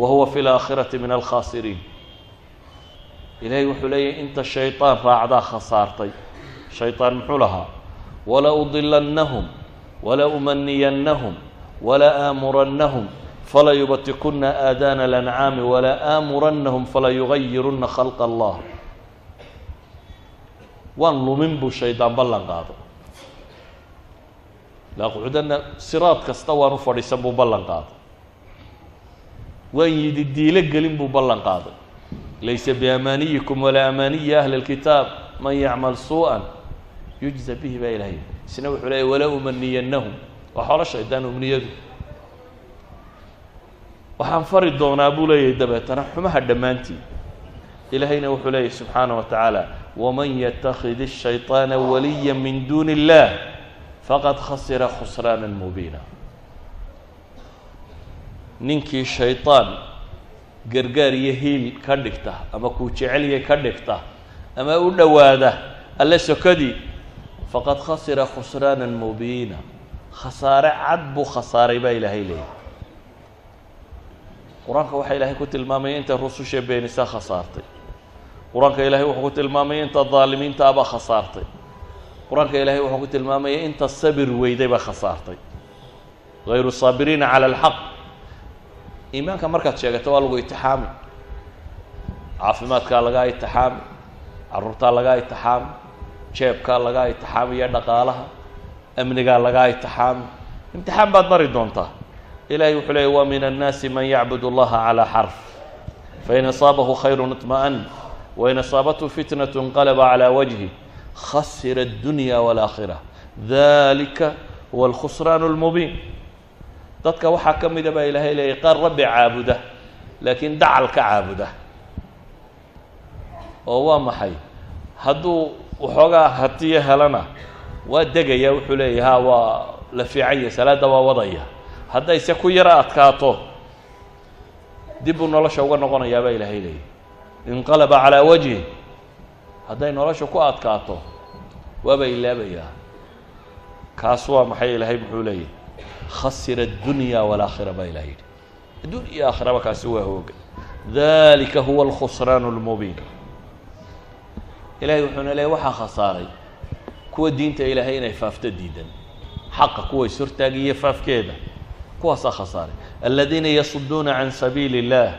Speaker 1: wa huwa fi laakhirati min alkhaasiriin ilaahay wuxuu leeyahy inta shayطaan raacdaa khasaartay shayطaan muxuu lahaa wala udilannahum wala umaniyannahum wala aamurannahum fala yubatikuna aadaana alancaami wala aamurannahum fala yugayiruna khalqa allah waan lumin buu shaydaan ballan qaado laaqcudana siraad kasta waan u fadhiisan buu ballan qaaday waan yidi diilo gelin buu ballan qaaday laysa biamaaniyikum walaa amaaniyi ahli اlkitaab man yacmal suuءa yujza bihi baa ilahay isna wuxuu leeyay walaa umaniyannahum waa xoolo shaydaan umniyadu waxaan fari doonaa buu leeyahay dabeetana xumaha dhammaantii ilaahayna wuxuu leeyahy subxaanaه wa tacaala waman yatakid الshayطaana waliya min duuni اllah faqad khasira khusraana mubiina ninkii shayطaan gargaar iyo hiil ka dhigta ama kuu jecelya ka dhigta ama u dhowaada alle sokadii faqad khasira khusraana mubiina khasaare cad buu khasaaray baa ilaahay leeyahy qur'aanka waxaa ilaahay ku tilmaamaya intay rususha beenisaa khasaartay qur'aanka ilaahay wuxuu ku tilmaamaya inta daalimiinta abaa khasaartay qur'aanka ilaahay wuxuu ku tilmaamaya inta sabir weyday baa khasaartay hayru saabiriina cala alxaq iimaanka markaad sheegato waa lagu itixaami caafimaadkaa lagaa itixaami carruurtaa lagaa itixaami jeebkaa lagaa itixaami iyo dhaqaalaha amnigaa lagaa itixaami imtixaan baad mari doontaa ilahay wuxuu leeyay wa min annaasi man yacbud اllaha calى xarf fain asaabahu khayru iطma'an wain asaabathu fitnaة inqalba calى wajhi khasira الdunya wاlaakhira dalika huwa alkhusraan اlmubiin dadka waxaa ka mida baa ilahay leeyay qaar rabbi caabuda laakiin dacal ka caabuda oo waa maxay hadduu waxoogaa hatiyo helana. Waa degaya wuxuu leeyahy ha waa la fiican yahay salaadda waa wadaya. Haddayse ku yaro adkaato dib buu nolosha uga noqonayaa baa ilaahay leeyay inqalaba calaa wajhi. Hadday nolosha ku adkaato waaba ilaabayaa kaas waa maxay ilaahay muxuu leeyahy khasira addunya walaakhira baa ilahay yidhi. Adduun iyo aakhiraba kaasi waa hooga. Dalika huwa alkhusraan اlmubiin ilaahay wuxuuna leeya waxaa khasaaray kuwa diinta ilaahay inay faafto diidan. Xaqa kuwa ishortaagiiyo faafkeeda kuwaasaa khasaaray. Aladiina yasuduuna can sabiili اllah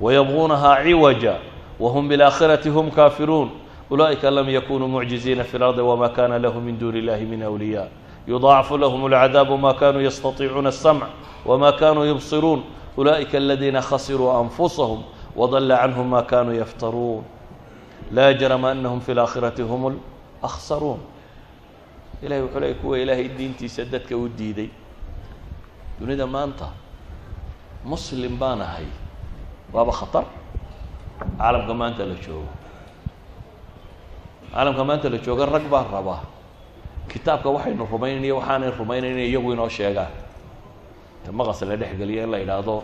Speaker 1: wayabغuunaha ciwaja whm biاlaakhirati hm kaafiruun. Ulaa'ika lam yakunuu mucjiziina fi اlardi wma kana lahu min duuni اllahi min awliya yudaacafu lahm اlcadaabu ma kanuu yastatiicuuna الsamc wma kanuu yubsiruun. Ulaa'ika aladiina khasiruu anfusahum wadala canhum ma kanuu yaftaruun laa jarama anahum fi laakhirati hum laksaruun ilahay wuxuu leey kuwa ilaahay diintiisa dadka u diiday dunida maanta muslim baan ahay waaba khatar caalamka maanta la joogo caalamka maanta la jooga rag baa raba kitaabka waxaynu rumaynayna waxaanay rumaynayna iyagu inoo sheegaan ta maqas la dhexgeliya in la yidhaahdo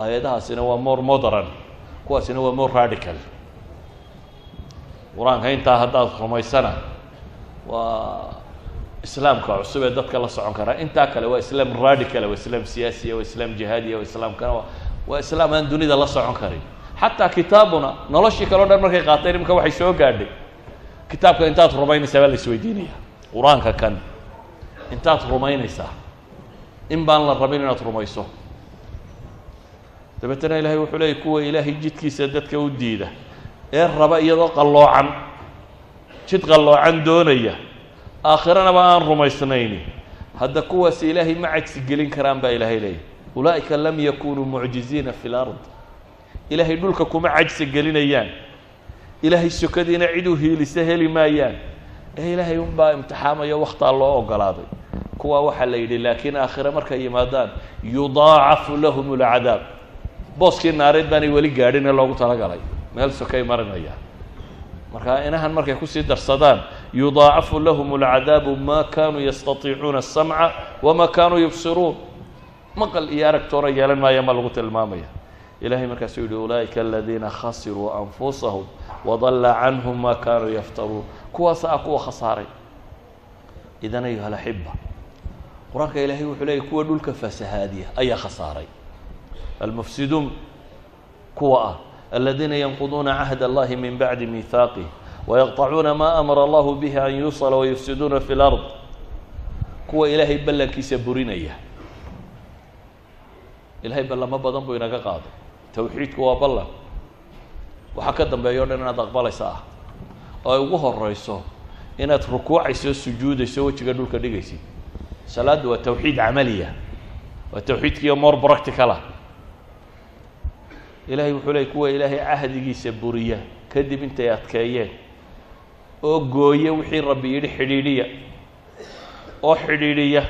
Speaker 1: aayadahaasina waa more modern. kuwaasina waa more radical qur'aanka intaa haddaad rumaysana waa islaamka cusub ee dadka la socon karaa intaa kale waa islaam radical waa islaam siyaasiya waa islaam jihaadiya waa islaamkana waa waa islaam aan dunida la socon karin. Xataa kitaabuna noloshii kaleo dhan markay qaateen imika waxay soo gaadhay. Kitaabka intaad rumaynaysaa baa la isweydiinaya qur'aanka kan intaad rumaynaysaa in baan la rabin inaad rumayso. Dabeetana ilahay wuxuu leeyay kuwa ilaahay jidkiisa dadka u diida ee raba iyadoo qalloocan jid qalloocan doonaya aakhirana aan rumaysnayni. Hadda kuwaas ilaahay ma cajsi gelin karaan baa ilaahay leeyahy ulaa'ika lam yakunuu mucjiziina fi lard ilaahay dhulka kuma cajsi gelinayaan. Ilaahay sokadiina cid u hiilisa heli maayaan. Ee ilaahay unbaa imtixaamayo waktaa loo ogolaaday. Kuwaa waxaa la yidhi laakiin aakhire markay yimaadaan yudaacafu lahum اlcadaab booskii naareed baanay weli gaadhin ee loogu talagalay meel sokay marinaya marka inahan markay kusii darsadaan yudaacafu lahum اlcadaabu ma kanuu yastatiicuuna الsamca wama kanuu yubsiruun maqal iyo aragtoona yeelan maaya ma lagu tilmaamaya ilahay markaasuu yihi ulaa'ika aladiina khasiruu anfusahum wadala canhum ma kanuu yaftaruun kuwaasa ah kuwa khasaaray idan ayuha alaxiba qur-aanka ilaahay wuxuu leeyay kuwa dhulka fasahaadiya ayaa khasaaray almufsiduun kuwa ah aladiina yanquduuna cahd allahi min bacdi miihaaqih wayaqطacuuna ma amara allahu bihi an yusla wayufsiduuna fi lard kuwa ilaahay ballankiisa burinaya ilahay ballamo badan buu inaga qaaday tawxiidku waa ballan waxaa ka dambeeya o dhan inaad aqbalaysa ah oo ay ugu horeyso inaad rukuucayso sujuudayso wejiga dhulka dhigaysid salaaddu waa tawxiid camaliya waa tawxiidkiiyo more practicala ilahay wuxuu leeyay kuwa ilaahay cahdigiisa buriya kadib intay adkeeyeen oo gooye wixii rabbi yidhi xidhiidhiya oo xidhiidhiya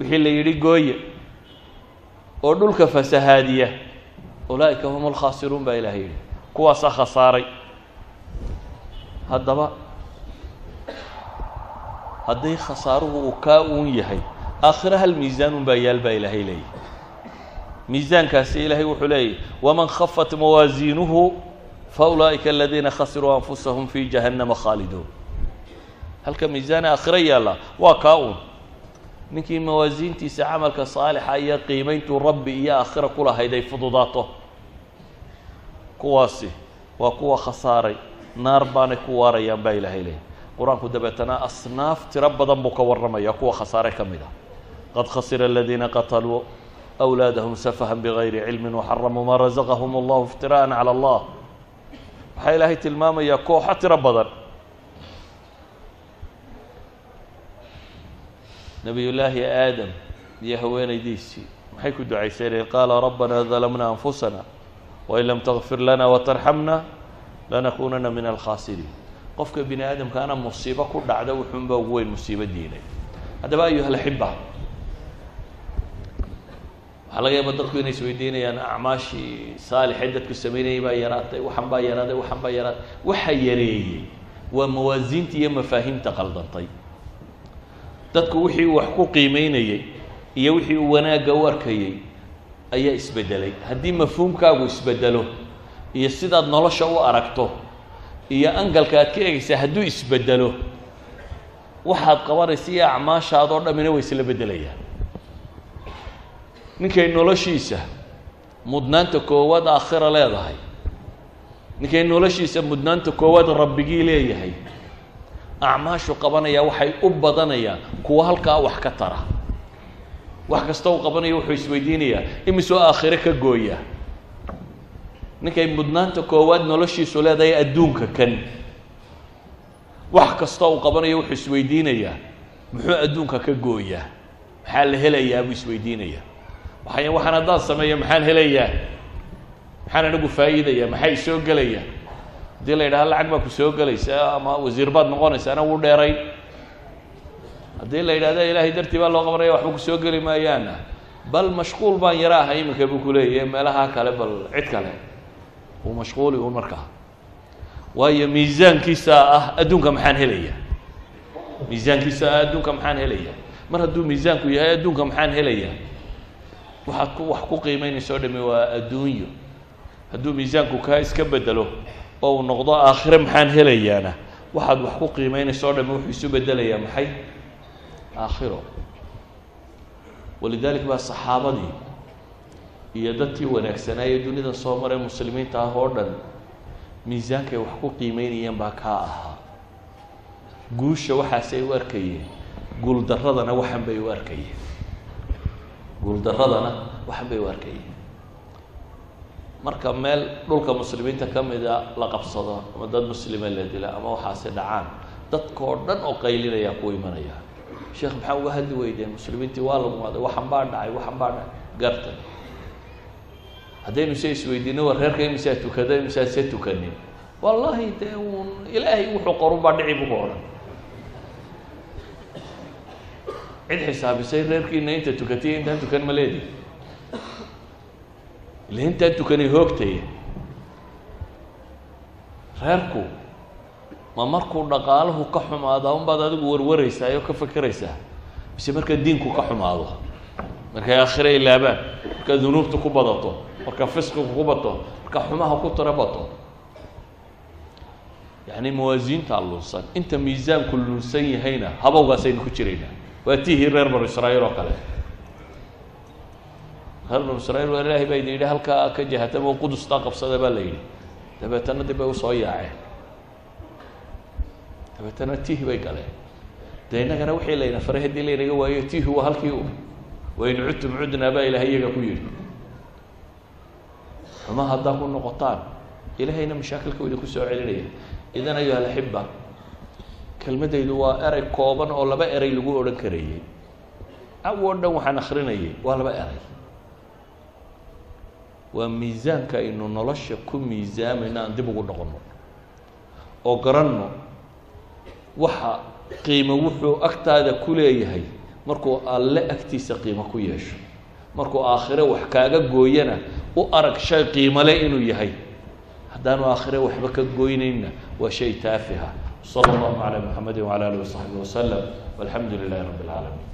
Speaker 1: wixii la yidhi gooye oo dhulka fasahaadiya. Ulaa'ika hum alkhaasiruun baa ilahay yidhi. Kuwaasaa khasaaray. Haddaba hadday khasaaruhu uu kaa uun yahay aakhiro hal miisaanun baa yaal baa ilaahay leeyahy miisaankaasi ilaahay wuxuu leeyahy waman khafat mawaasiinuhu fa ulaa'ika aladiina khasiruu anfusahum fi jahannama khaaliduun. Halka miisaan aakhiro yaalla waa kaa uun. Ninkii mawaasiintiisa camalka saalixa iyo qiimayntuu rabbi iyo aakhira ku lahayd ay fududaato. Kuwaasi waa kuwa khasaaray naar baanay ku waarayaan baa ilaahay leehay qur'aanku dabeetana asnaaf tiro badan buu ka warramaya kuwa khasaare ka mid ah. Qad khasira aladiina qataluu أwlaadahum safaha bغayri cilmi وxaramuu maa razaqahum اllahu اftiraaءa calى اllah waxaa ilaahay tilmaamayaa kooxo tiro badan nabiy llaahi aadam iyo haweenaydiisii maxay ku ducaysanayeen qaala rabbana dalamna anfusana wain lam tغfir lana وtarxamna lanakunana min alkhaasiriin qofka bini aadamkaana musiibo ku dhacda wuxuunba ugu weyn musiibo diinay haddaba ayuha اlaxiba waxaa laga yaaba dadku inay isweydiinayaan acmaashii saalixee dadku sameynayay baa yaraatay waxan baa yaraaday waxan baa yaraaday. Waxa yareeyey waa mawaasiinta iyo mafaahiimta qaldantay dadku wixii uu wax ku qiimeynayey iyo wixii uu wanaagga u arkayey ayaa isbedelay. Haddii mafhuumkaagu isbedelo iyo sidaad nolosha u aragto iyo angalka aad ka egaysaa hadduu isbedelo waxaad qabanaysa iyo acmaashaad oo dhamina way isla bedelayaan ninkay noloshiisa mudnaanta koowaad aakhira leedahay. Ninkay noloshiisa mudnaanta koowaad rabbigii leeyahay. Acmaashu qabanaya waxay u badanayaan kuwa halkaa wax ka tara. Wax kasta uu qabanaya wuxuu isweydiinayaa imisoo aakhire ka gooya. Ninkay mudnaanta koowaad noloshiisu leedahay adduunka kan. Wax kasta uu qabanayo wuxuu isweydiinayaa muxuu adduunka ka gooyaa maxaa la helayaa buu isweydiinayaa waxay waxaan haddaan sameeyo maxaan helayaa? Maxaan anigu faa'iidaya maxaa isoo gelaya haddii la yidhaha lacag baa ku soo gelaysa ama wasiir baad noqonaysa ana wuu dheerayn haddii la yidhahda ilaahay dartii baa loo qabanaya waxba ku soo geli maayaana. Bal mashquul baan yara ahay iminka buu kuleeyahy meelaha kale bal cid kale. Uu mashquuli un markaa waayo miisaankiisa ah adduunka maxaan helaya miisaankiisa ah adduunka maxaan helaya mar hadduu miisaanku yahay adduunka maxaan helaya waxaad wax ku qiimeynaysa o dhami waa adduunyo. Hadduu miisaanku kaa iska bedelo oo uu noqdo aakhire maxaan helayaana? Waxaad wax ku qiimeynaysa o dhami wuxuu isu bedelayaa maxay? Aakhiro. Walidalik baa saxaabadii iyo dadkii wanaagsanaaye dunida soo maray muslimiinta ah oo dhan miisaankay wax ku qiimeynayeen baa kaa ahaa. Guusha waxaasay u arkayeen guuldaradana waxan bay u arkayeen guuldaradana waxan bay u arkayeen marka meel dhulka muslimiinta ka mida la qabsado ama dad muslima la dila ama waxaasi dhacaan dadkao dhan oo qaylinaya ku imanaya. Sheekh maxaa uga hadli weydeen? Muslimiintii waa lagumaaday waxan baa dhacay waxan baa dhacay. Garta haddaynu se isweydiino war reerka imisaa tukada imisaa se tukanin? Wallahi dee uun ilaahay wuxuu qorun baa dhici buku odhan cid xisaabisay reerkiina inta tukatay intaan tukan ma leedi ila intaan tukanay hoogtaya reerku ma markuu dhaqaaluhu ka xumaada unbaad adigu warwaraysaa oo ka fekeraysaa mise marka diinku ka xumaado markay aakhire ilaabaan marka dunuubta ku badato marka fisqigu ku bato marka xumaha ku tiro bato yacni mawaasiintaa lunsan inta miisaanku lunsan yahayna habowgaasaynu ku jiraynaa waa tihii reer banu israa'iil oo kale. Reer banu israiil waa ilaahay baa idin yidhi halkaa ka jahatamo qudustaa qabsada baa la yidhi. Dabeetana dib bay u soo yaaceen. Dabeetana tihi bay galeen. Dee innagana wixii layna faray haddii laynaga waayo tihi waa halkii u wain cudtum cudnaa baa ilahay iyaga ku yidhi. Xuma haddaa ku noqotaan ilahayna mashaakilka idinku soo celinaya. Idan ayuha alaxiba kelmadaydu waa erey kooban oo laba erey lagu odhan karayey aw oo dhan waxaan akrinayay waa laba erey waa miisaanka aynu nolosha ku miisaamayno aan dib ugu noqono oo garanno waxa qiimo wuxuu agtaada ku leeyahay markuu alle agtiisa qiimo ku yeesho. Markuu aakhire wax kaaga gooyana u arag shay qiimale inuu yahay. Haddaanu aakhire waxba ka goynayna waa shay taafiha salى اllahu عalى mxamedi وعalى alih وصaxbi وsلم والحamdu لlah رb العaalمين